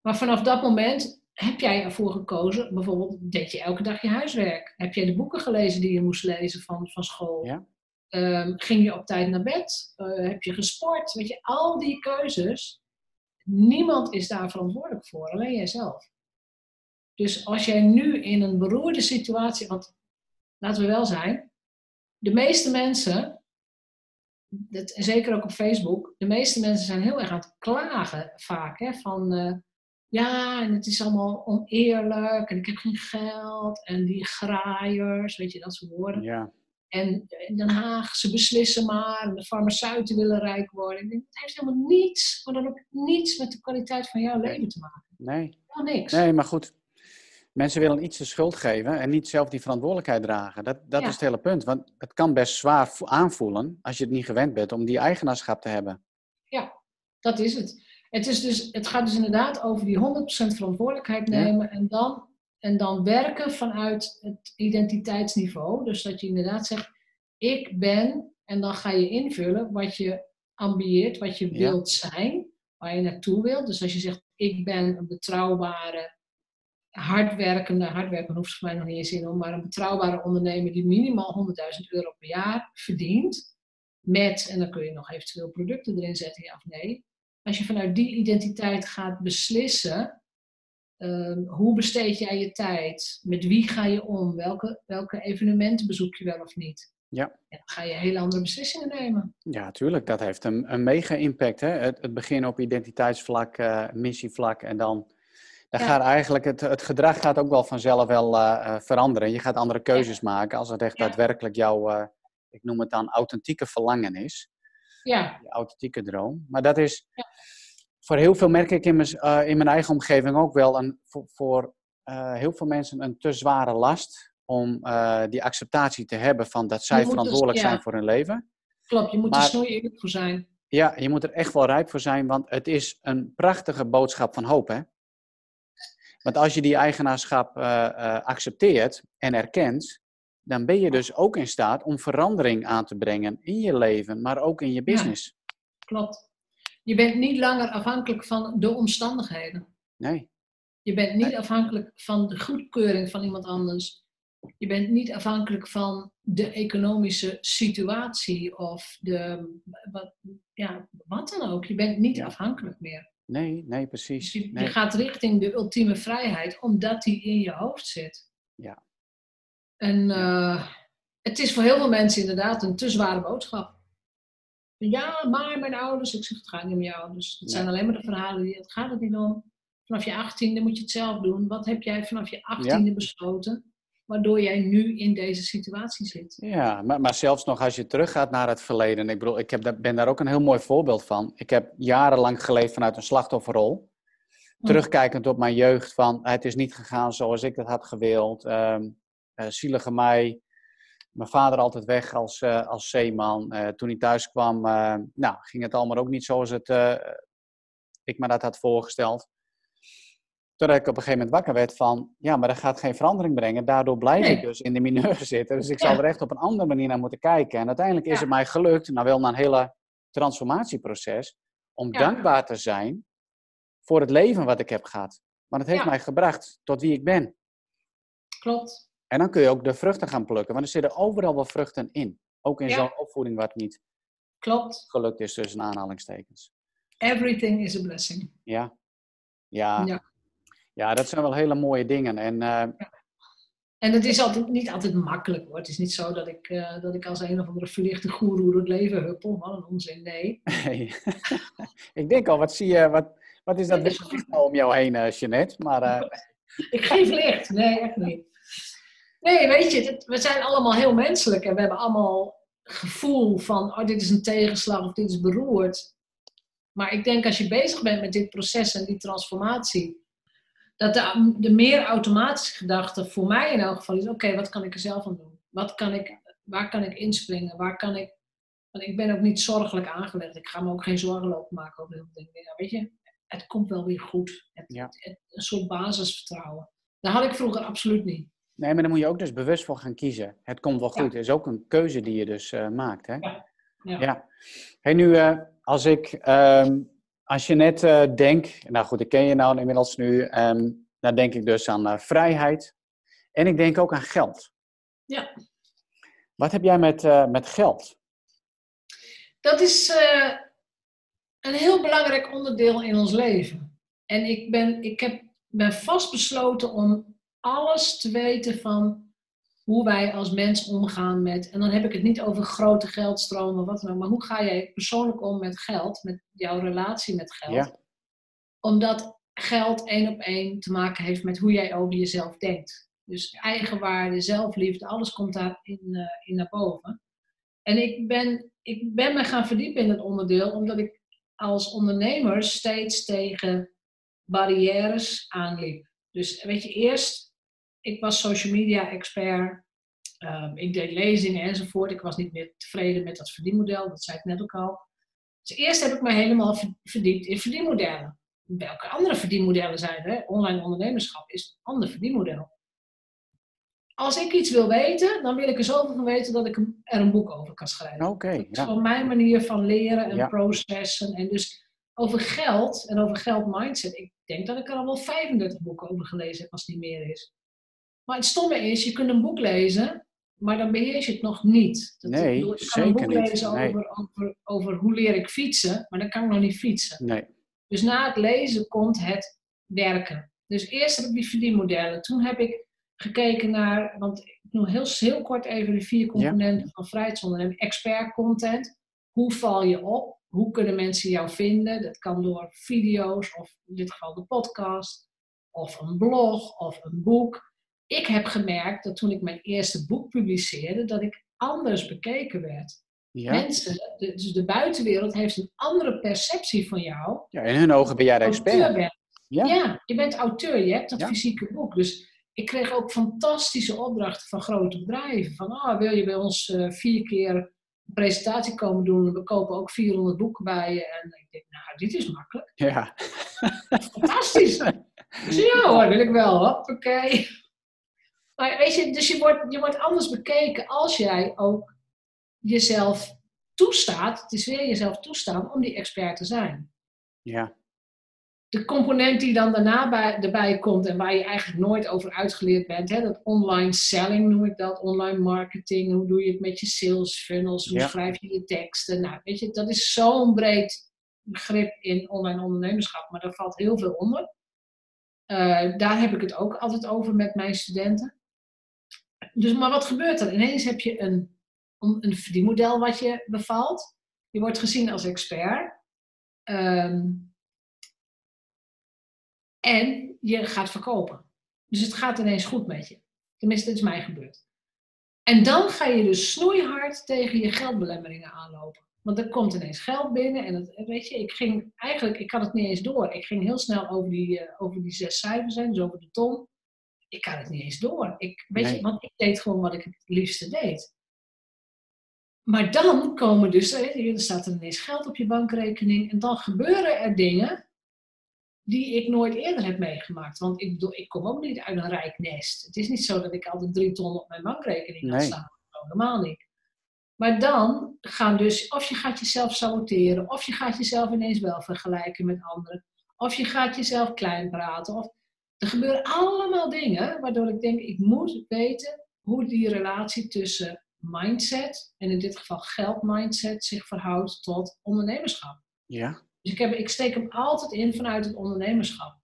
Maar vanaf dat moment heb jij ervoor gekozen, bijvoorbeeld, deed je elke dag je huiswerk? Heb jij de boeken gelezen die je moest lezen van, van school? Ja. Um, ging je op tijd naar bed? Uh, heb je gesport? Weet je, al die keuzes, niemand is daar verantwoordelijk voor, alleen jijzelf. Dus als jij nu in een beroerde situatie, want laten we wel zijn, de meeste mensen, dat, zeker ook op Facebook, de meeste mensen zijn heel erg aan het klagen vaak, hè, van... Uh, ja, en het is allemaal oneerlijk en ik heb geen geld en die graaiers, weet je, dat soort woorden. Ja. En in Den Haag, ze beslissen maar en de farmaceuten willen rijk worden. Ik denk, het heeft helemaal niets, maar dan ook niets met de kwaliteit van jouw leven te maken. Nee. Helemaal niks. Nee, maar goed. Mensen willen iets de schuld geven en niet zelf die verantwoordelijkheid dragen. Dat, dat Ja. is het hele punt. Want het kan best zwaar vo- aanvoelen als je het niet gewend bent om die eigenaarschap te hebben. Dat is het. Het, is dus, het gaat dus inderdaad over die 100% verantwoordelijkheid Ja. nemen en dan en dan werken vanuit het identiteitsniveau. Dus dat je inderdaad zegt, ik ben, en dan ga je invullen wat je ambieert, wat je wilt zijn, waar je naartoe wilt. Dus als je zegt, ik ben een betrouwbare, hardwerkende, hardwerken hoeft voor mij nog niet eens in, maar een betrouwbare ondernemer die minimaal 100.000 euro per jaar verdient. Met, en dan kun je nog eventueel producten erin zetten, ja of nee. Als je vanuit die identiteit gaat beslissen, ehm, hoe besteed jij je tijd? Met wie ga je om? Welke, welke evenementen bezoek je wel of niet? Ja. En dan ga je hele andere beslissingen nemen. Ja, tuurlijk. Dat heeft een, een mega impact. Hè? Het, het begin op identiteitsvlak, uh, missievlak en dan... Dan gaat eigenlijk het, het gedrag gaat ook wel vanzelf wel uh, veranderen. Je gaat andere keuzes maken als het echt daadwerkelijk jouw, ik noem het dan, authentieke verlangen is. Ja. Je authentieke droom. Maar dat is, ja. voor heel veel merk ik in mijn, in mijn eigen omgeving ook wel, een, voor, voor heel veel mensen een te zware last om die acceptatie te hebben van dat zij verantwoordelijk dus, ja. zijn voor hun leven. Klopt, je moet maar, er snoei eerlijk voor zijn. Ja, je moet er echt wel rijp voor zijn, want het is een prachtige boodschap van hoop. Hè? Want als je die eigenaarschap uh, uh, accepteert en erkent, dan ben je dus ook in staat om verandering aan te brengen in je leven, maar ook in je business. Ja, klopt. Je bent niet langer afhankelijk van de omstandigheden. Nee. Je bent niet nee. afhankelijk van de goedkeuring van iemand anders. Je bent niet afhankelijk van de economische situatie of de, wat, ja, wat dan ook. Je bent niet ja. afhankelijk meer. Nee, nee, precies. Dus je, nee. je, gaat richting de ultieme vrijheid, omdat die in je hoofd zit. Ja. En uh, het is voor heel veel mensen inderdaad een te zware boodschap. Ja, maar mijn ouders, ik zeg het gaat niet om je ouders. Het zijn alleen maar de verhalen, die, het gaat het niet om. Vanaf je achttiende moet je het zelf doen. Wat heb jij vanaf je achttiende ja. besloten? Waardoor jij nu in deze situatie zit. Ja, maar, maar zelfs nog als je teruggaat naar het verleden. Ik bedoel, ik heb, ben daar ook een heel mooi voorbeeld van. Ik heb jarenlang geleefd vanuit een slachtofferrol. Terugkijkend op mijn jeugd van het is niet gegaan zoals ik het had gewild. Um, uh, zielige mij. Mijn vader altijd weg als, uh, als zeeman. Uh, toen hij thuis kwam, nou, ging het allemaal ook niet zoals het, ik me dat had voorgesteld. Totdat ik op een gegeven moment wakker werd van, ja, maar dat gaat geen verandering brengen. Daardoor blijf nee. ik dus in de mineur zitten. Dus ik zal er echt op een andere manier naar moeten kijken. En uiteindelijk is het mij gelukt, nou wel na een hele transformatieproces, om ja. dankbaar te zijn voor het leven wat ik heb gehad. Want het heeft mij gebracht tot wie ik ben. Klopt. En dan kun je ook de vruchten gaan plukken, want er zitten overal wel vruchten in. Ook in zo'n opvoeding wat niet Klopt. gelukt is tussen aanhalingstekens. Everything is a blessing. Ja. Ja. Ja. Dat zijn wel hele mooie dingen. En, uh... ja. en het is altijd, niet altijd makkelijk hoor. Het is niet zo dat ik, uh, dat ik als een of andere verlichte goeroe het leven huppel. Wat een onzin, nee. nee. ik denk al, wat zie je, wat, wat is dat licht om jou heen, uh, Jeanette? Maar, ik geef licht, nee, echt niet. Nee, weet je, we zijn allemaal heel menselijk en we hebben allemaal gevoel van, oh, dit is een tegenslag of dit is beroerd. Maar ik denk als je bezig bent met dit proces en die transformatie, dat de, de meer automatische gedachte voor mij in elk geval is: oké, okay, wat kan ik er zelf aan doen? Wat kan ik, waar kan ik inspringen? Waar kan ik. Want ik ben ook niet zorgelijk aangelegd. Ik ga me ook geen zorgen lopen maken over heel veel dingen. Ja, weet je, het komt wel weer goed. Het, ja. het, het, een soort basisvertrouwen. Dat had ik vroeger absoluut niet. Nee, maar dan moet je ook dus bewust voor gaan kiezen. Het komt wel goed. Het ja. is ook een keuze die je dus uh, maakt. Hè? Ja. Hey, nu, uh, als ik. Um, als je net uh, denkt, nou goed, ik ken je nou inmiddels nu, um, dan denk ik dus aan uh, vrijheid. En ik denk ook aan geld. Ja. Wat heb jij met, uh, met geld? Dat is een heel belangrijk onderdeel in ons leven. En ik ben, ik heb, ben vastbesloten om alles te weten van hoe wij als mens omgaan met, en dan heb ik het niet over grote geldstromen, wat dan ook, maar hoe ga jij persoonlijk om met geld, met jouw relatie met geld? Ja. Omdat geld één op één te maken heeft met hoe jij over jezelf denkt. Dus eigenwaarde, zelfliefde, alles komt daarin uh, in naar boven. En ik ben, ik ben me gaan verdiepen in het onderdeel, omdat ik als ondernemer steeds tegen barrières aanliep. Dus weet je, eerst ik was social media expert. Um, ik deed lezingen enzovoort. Ik was niet meer tevreden met dat verdienmodel. Dat zei ik net ook al. Dus eerst heb ik me helemaal verdiept in verdienmodellen. welke andere verdienmodellen zijn er. Online ondernemerschap is een ander verdienmodel. Als ik iets wil weten, dan wil ik er zoveel van weten dat ik er een boek over kan schrijven. Oké. dat is gewoon mijn manier van leren en processen. En dus over geld en over geldmindset. Ik denk dat ik er al wel 35 boeken over gelezen heb, als het niet meer is. Maar het stomme is, je kunt een boek lezen, maar dan beheers je het nog niet. Dat, nee, ik kan een boek lezen over, over, over hoe leer ik fietsen, maar dan kan ik nog niet fietsen. Nee. Dus na het lezen komt het werken. Dus eerst heb ik die verdienmodellen. Toen heb ik gekeken naar, want ik noem heel, heel kort even de vier componenten van vrijheidsonderneming. Expert content. Hoe val je op? Hoe kunnen mensen jou vinden? Dat kan door video's of in dit geval de podcast of een blog of een boek. Ik heb gemerkt dat toen ik mijn eerste boek publiceerde, dat ik anders bekeken werd. Ja. Mensen, dus de buitenwereld heeft een andere perceptie van jou. Ja, in hun ogen ben jij de expert. Ja. ja. je bent auteur, je hebt dat fysieke boek. Dus ik kreeg ook fantastische opdrachten van grote bedrijven. Van, ah, wil je bij ons uh, vier keer een presentatie komen doen? We kopen ook 400 boeken bij je. En ik denk, nou, dit is makkelijk. Ja. Fantastisch. dus ja hoor, wil ik wel. Oké. Maar weet je, dus je wordt, je wordt anders bekeken als jij ook jezelf toestaat, het is weer jezelf toestaan om die expert te zijn. Ja de component die dan daarna bij, erbij komt en waar je eigenlijk nooit over uitgeleerd bent, hè, dat online selling noem ik dat, online marketing, hoe doe je het met je sales funnels, hoe schrijf je je teksten. Nou, weet je, dat is zo'n breed begrip in online ondernemerschap, maar daar valt heel veel onder. Uh, daar heb ik het ook altijd over met mijn studenten. Dus, maar wat gebeurt er? Ineens heb je een, een verdienmodel wat je bevalt. Je wordt gezien als expert. Um, en je gaat verkopen. Dus het gaat ineens goed met je. Tenminste, dat is mij gebeurd. En dan ga je dus snoeihard tegen je geldbelemmeringen aanlopen. Want er komt ineens geld binnen en dat, weet je, ik ging eigenlijk, ik had het niet eens door. Ik ging heel snel over die, uh, over die zes cijfers heen, dus over de ton. Ik had het niet eens door. Ik, weet je, want ik deed gewoon wat ik het liefste deed. Maar dan komen dus, er staat er ineens geld op je bankrekening en dan gebeuren er dingen die ik nooit eerder heb meegemaakt. Want ik, bedoel, ik kom ook niet uit een rijk nest. Het is niet zo dat ik altijd drie ton op mijn bankrekening nee. had staan. Helemaal niet. Maar dan gaan dus, of je gaat jezelf saboteren, of je gaat jezelf ineens wel vergelijken met anderen, of je gaat jezelf klein praten. Of, er gebeuren allemaal dingen waardoor ik denk, ik moet weten hoe die relatie tussen mindset, en in dit geval geldmindset, zich verhoudt tot ondernemerschap. Ja. Dus ik, heb, ik steek hem altijd in vanuit het ondernemerschap.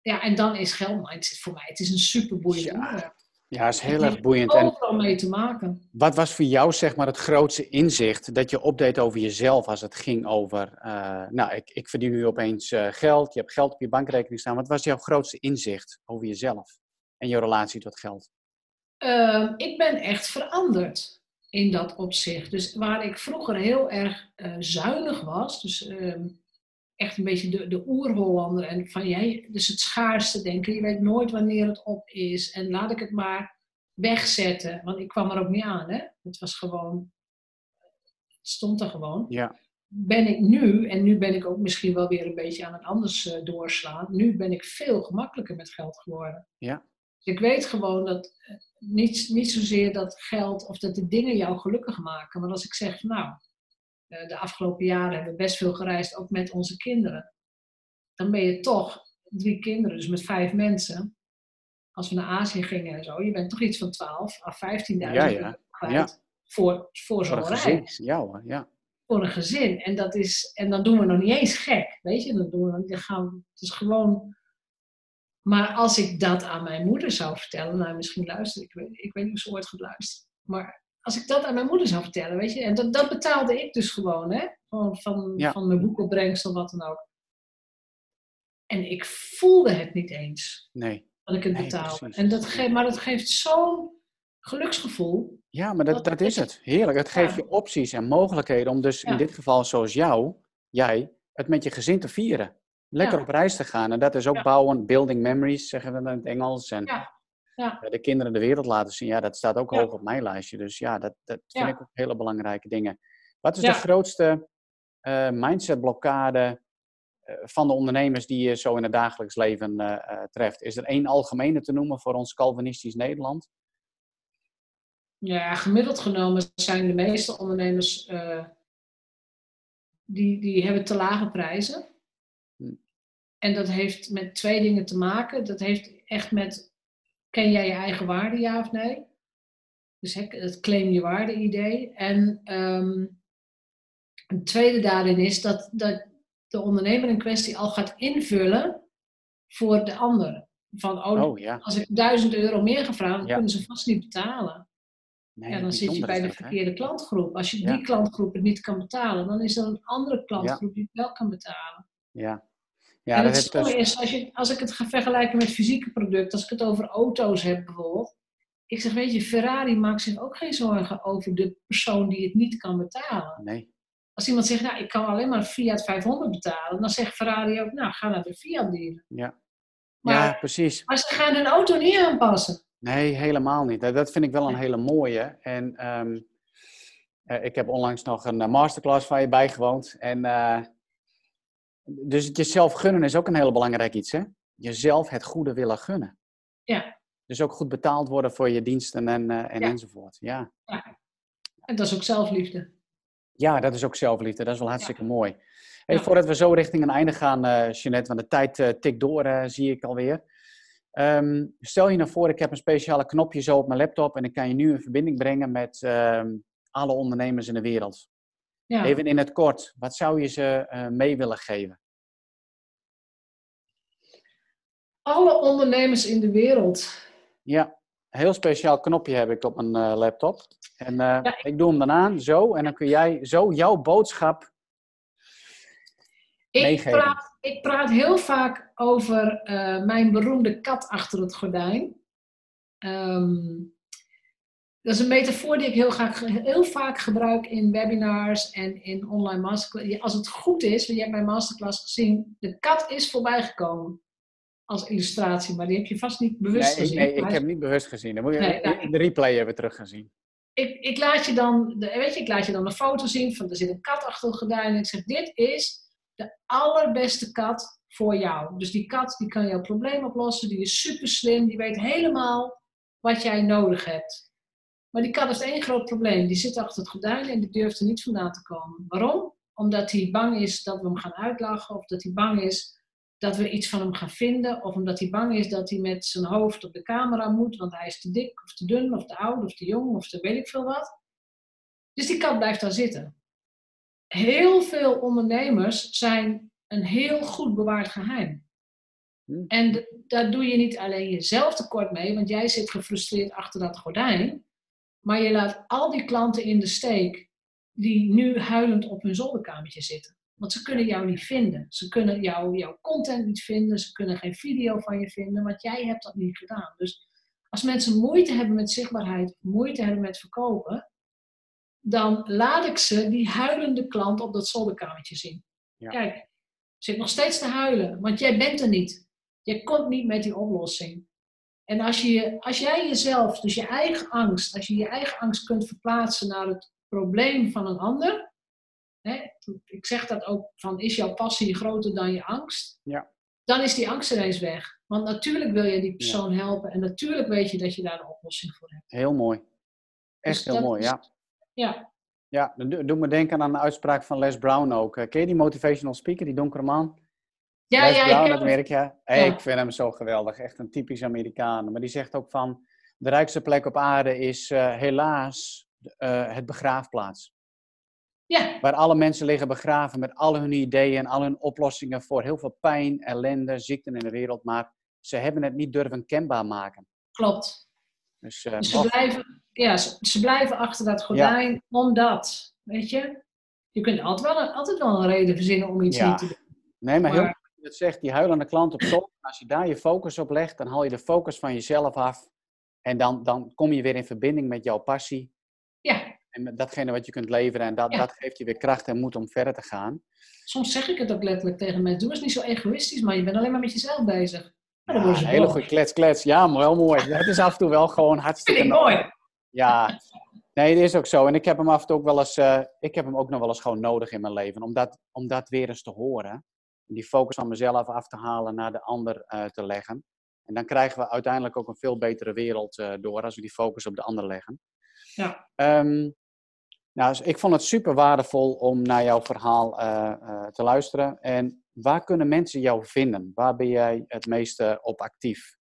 Ja, en dan is geldmindset voor mij. Het is een super boeiend ja. onderwerp. Ja, is heel erg boeiend. En mee te maken. Wat was voor jou zeg maar het grootste inzicht dat je opdeed over jezelf als het ging over, uh, nou, ik, ik verdien nu opeens uh, geld, je hebt geld op je bankrekening staan. Wat was jouw grootste inzicht over jezelf en je relatie tot geld? Uh, ik ben echt veranderd in dat opzicht. Dus waar ik vroeger heel erg uh, zuinig was, dus uh, echt een beetje de, de oer-Hollander en van jij, dus het schaarste denken, je weet nooit wanneer het op is en laat ik het maar wegzetten, want ik kwam er ook niet aan, hè? Het was gewoon, het stond er gewoon. Ja. Ben ik nu, en nu ben ik ook misschien wel weer een beetje aan het anders uh, doorslaan, nu ben ik veel gemakkelijker met geld geworden. Ja. Dus ik weet gewoon dat eh, niet, niet zozeer dat geld of dat de dingen jou gelukkig maken. Maar als ik zeg, nou, eh, de afgelopen jaren hebben we best veel gereisd, ook met onze kinderen. Dan ben je toch drie kinderen, dus met vijf mensen. Als we naar Azië gingen en zo, je bent toch iets van 12 à 15.000 ja, ja. kwijt ja. voor, voor zo'n reis. Ja, ja. Voor een gezin. En, dat is, en dan doen we nog niet eens gek, weet je. Dan, doen we, dan gaan we, het is gewoon maar als ik dat aan mijn moeder zou vertellen, nou misschien luister ik, ik weet niet of ze ooit gaat luisteren. Maar als ik dat aan mijn moeder zou vertellen, weet je, en dat, dat betaalde ik dus gewoon, hè, van, van, van mijn boekopbrengst wat dan ook. En ik voelde het niet eens. Nee. Dat ik het betaalde. En dat geeft, maar dat geeft zo'n geluksgevoel. Ja, maar dat, dat, is het. Heerlijk. Het geeft je opties en mogelijkheden om dus in dit geval zoals jou, jij, het met je gezin te vieren lekker op reis te gaan. En dat is ook bouwen, building memories, zeggen we in het Engels. En ja. de kinderen de wereld laten zien. Ja, dat staat ook hoog op mijn lijstje. Dus ja, dat, dat vind ik ook hele belangrijke dingen. Wat is de grootste uh, mindset blokkade van de ondernemers die je zo in het dagelijks leven treft? Is er één algemene te noemen voor ons Calvinistisch Nederland? Ja, gemiddeld genomen zijn de meeste ondernemers die, die hebben te lage prijzen. Hm. En dat heeft met twee dingen te maken. Dat heeft echt met, ken jij je eigen waarde, ja of nee? Dus het claim je waarde idee. En um, een tweede daarin is dat, dat de ondernemer in kwestie al gaat invullen voor de ander. Van, oh, oh ja. als ik duizend euro meer ga vragen, dan kunnen ze vast niet betalen. Nee, ja, dan zit je bij de verkeerde klantgroep. Als je die klantgroep het niet kan betalen, dan is er een andere klantgroep die het wel kan betalen. Ja. Ja, en het stomme dus... is, als, je, als ik het ga vergelijken met fysieke producten, als ik het over auto's heb bijvoorbeeld. Ik zeg, weet je, Ferrari maakt zich ook geen zorgen over de persoon die het niet kan betalen. Nee. Als iemand zegt, nou, ik kan alleen maar Fiat 500 betalen, dan zegt Ferrari ook, nou, ga naar de Fiat dealer. Ja. ja, precies. Maar ze gaan hun auto niet aanpassen. Nee, helemaal niet. Dat vind ik wel een hele mooie. En ehm, eh, ik heb onlangs nog een eh, masterclass van je bijgewoond. En, uh, dus het jezelf gunnen is ook een heel belangrijk iets. Hè? Jezelf het goede willen gunnen. Ja. Dus ook goed betaald worden voor je diensten en, en enzovoort. Ja. ja. En dat is ook zelfliefde. Ja, dat is ook zelfliefde. Dat is wel hartstikke mooi. Hey, Voordat we zo richting een einde gaan, uh, Jeanette, want de tijd tikt door, zie ik alweer. Ehm, stel je nou voor, ik heb een speciale knopje zo op mijn laptop en ik kan je nu in verbinding brengen met ehm, alle ondernemers in de wereld. Ja. Even in het kort, wat zou je ze eh, mee willen geven? Alle ondernemers in de wereld. Ja, heel speciaal knopje heb ik op mijn uh, laptop. En uh, ik doe hem dan aan, zo, en dan kun jij zo jouw boodschap ik praat, ik praat heel vaak over uh, mijn beroemde kat achter het gordijn. Um, dat is een metafoor die ik heel, graag, heel vaak gebruik in webinars en in online masterclass. Als het goed is, want je hebt mijn masterclass gezien, de kat is voorbijgekomen als illustratie, maar die heb je vast niet bewust nee, gezien. Nee, ik heb niet bewust gezien. Dan moet je nee, de replay hebben teruggezien. Ik, ik, laat je dan, weet je, ik laat je dan een foto zien van er zit een kat achter het gordijn en ik zeg, dit is de allerbeste kat voor jou. Dus die kat die kan jouw probleem oplossen, die is super slim, die weet helemaal wat jij nodig hebt. Maar die kat heeft één groot probleem. Die zit achter het gordijn en die durft er niet vandaan te komen. Waarom? Omdat hij bang is dat we hem gaan uitlachen, of dat hij bang is dat we iets van hem gaan vinden, of omdat hij bang is dat hij met zijn hoofd op de camera moet, want hij is te dik, of te dun, of te oud, of te jong, of te weet ik veel wat. Dus die kat blijft daar zitten heel veel ondernemers zijn een heel goed bewaard geheim. Hm. En daar doe je niet alleen jezelf tekort mee, want jij zit gefrustreerd achter dat gordijn. Maar je laat al die klanten in de steek die nu huilend op hun zolderkamertje zitten. Want ze kunnen jou niet vinden. Ze kunnen jou, jouw content niet vinden. Ze kunnen geen video van je vinden, want jij hebt dat niet gedaan. Dus als mensen moeite hebben met zichtbaarheid, moeite hebben met verkopen, dan laat ik ze die huilende klant op dat zolderkamertje zien. Ja. Kijk, zit nog steeds te huilen, want jij bent er niet. Je komt niet met die oplossing. En als, je, als jij jezelf, dus je eigen angst, als je je eigen angst kunt verplaatsen naar het probleem van een ander, hè, ik zeg dat ook van, is jouw passie groter dan je angst? Ja. Dan is die angst er eens weg. Want natuurlijk wil je die persoon helpen en natuurlijk weet je dat je daar een oplossing voor hebt. Heel mooi. Echt dus heel mooi, ja. Ja. Ja, dat doet me denken aan de uitspraak van Les Brown ook. Ken je die motivational speaker, die donkere man? Ja, Les ja, Brown uit Amerika. Hey, Ik vind hem zo geweldig. Echt een typisch Amerikaan. Maar die zegt ook van... De rijkste plek op aarde is uh, helaas uh, het begraafplaats. Ja. Waar alle mensen liggen begraven met al hun ideeën en al hun oplossingen voor heel veel pijn, ellende, ziekten in de wereld. Maar ze hebben het niet durven kenbaar maken. Klopt. Dus, uh, ze, blijven, ja, ze, blijven achter dat gordijn omdat, weet je, je kunt altijd wel, een, altijd wel een reden verzinnen om iets niet te doen. Nee, maar, heel heel het zegt, die huilende klant op top, als je daar je focus op legt, dan haal je de focus van jezelf af. En dan, dan kom je weer in verbinding met jouw passie. Ja. En met datgene wat je kunt leveren. En dat, dat geeft je weer kracht en moed om verder te gaan. Soms zeg ik het ook letterlijk tegen mensen. Doe eens niet zo egoïstisch, maar je bent alleen maar met jezelf bezig. Ja, een hele goede klets, klets. Ja, maar wel mooi. Het is af en toe wel gewoon hartstikke Vind ik mooi. Ja, nee, het is ook zo. En ik heb hem af en toe ook wel eens, uh, ik heb hem ook nog wel eens gewoon nodig in mijn leven. Om dat, om dat weer eens te horen. Die focus van mezelf af te halen naar de ander te leggen. En dan krijgen we uiteindelijk ook een veel betere wereld door als we die focus op de ander leggen. Ja. Ehm, nou, dus ik vond het super waardevol om naar jouw verhaal te luisteren. En waar kunnen mensen jou vinden? Waar ben jij het meeste op actief?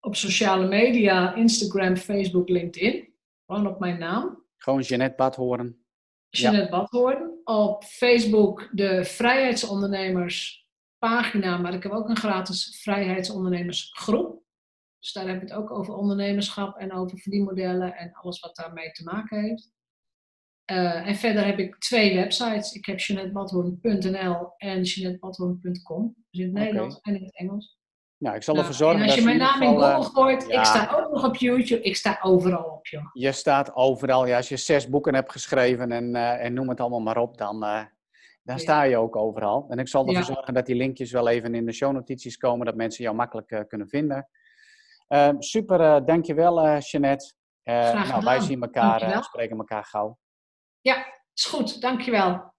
Op sociale media, Instagram, Facebook, LinkedIn. Gewoon op mijn naam. Gewoon Jeanette Badhoorn. Jeanette ja. Badhoorn. Op Facebook de Vrijheidsondernemers pagina, maar ik heb ook een gratis vrijheidsondernemersgroep. Dus daar heb ik het ook over ondernemerschap en over verdienmodellen en alles wat daarmee te maken heeft. Uh, en verder heb ik twee websites. Ik heb jeanettebadhoorn.nl en jeanettebadhoorn.com. Dus in het Nederlands en in het Engels. Nou, ik zal ervoor zorgen dat. En als je mijn naam in Google eh, gooit, ik sta ook nog op YouTube, ik sta overal op, joh. Je staat overal. Ja, als je zes boeken hebt geschreven en, uh, en noem het allemaal maar op, dan, uh, dan sta je ook overal. En ik zal ervoor zorgen dat die linkjes wel even in de shownotities komen, dat mensen jou makkelijk kunnen vinden. Ehm, super, dankjewel Jeanette. nou, wij zien elkaar, spreken elkaar gauw. Ja, is goed. Dankjewel.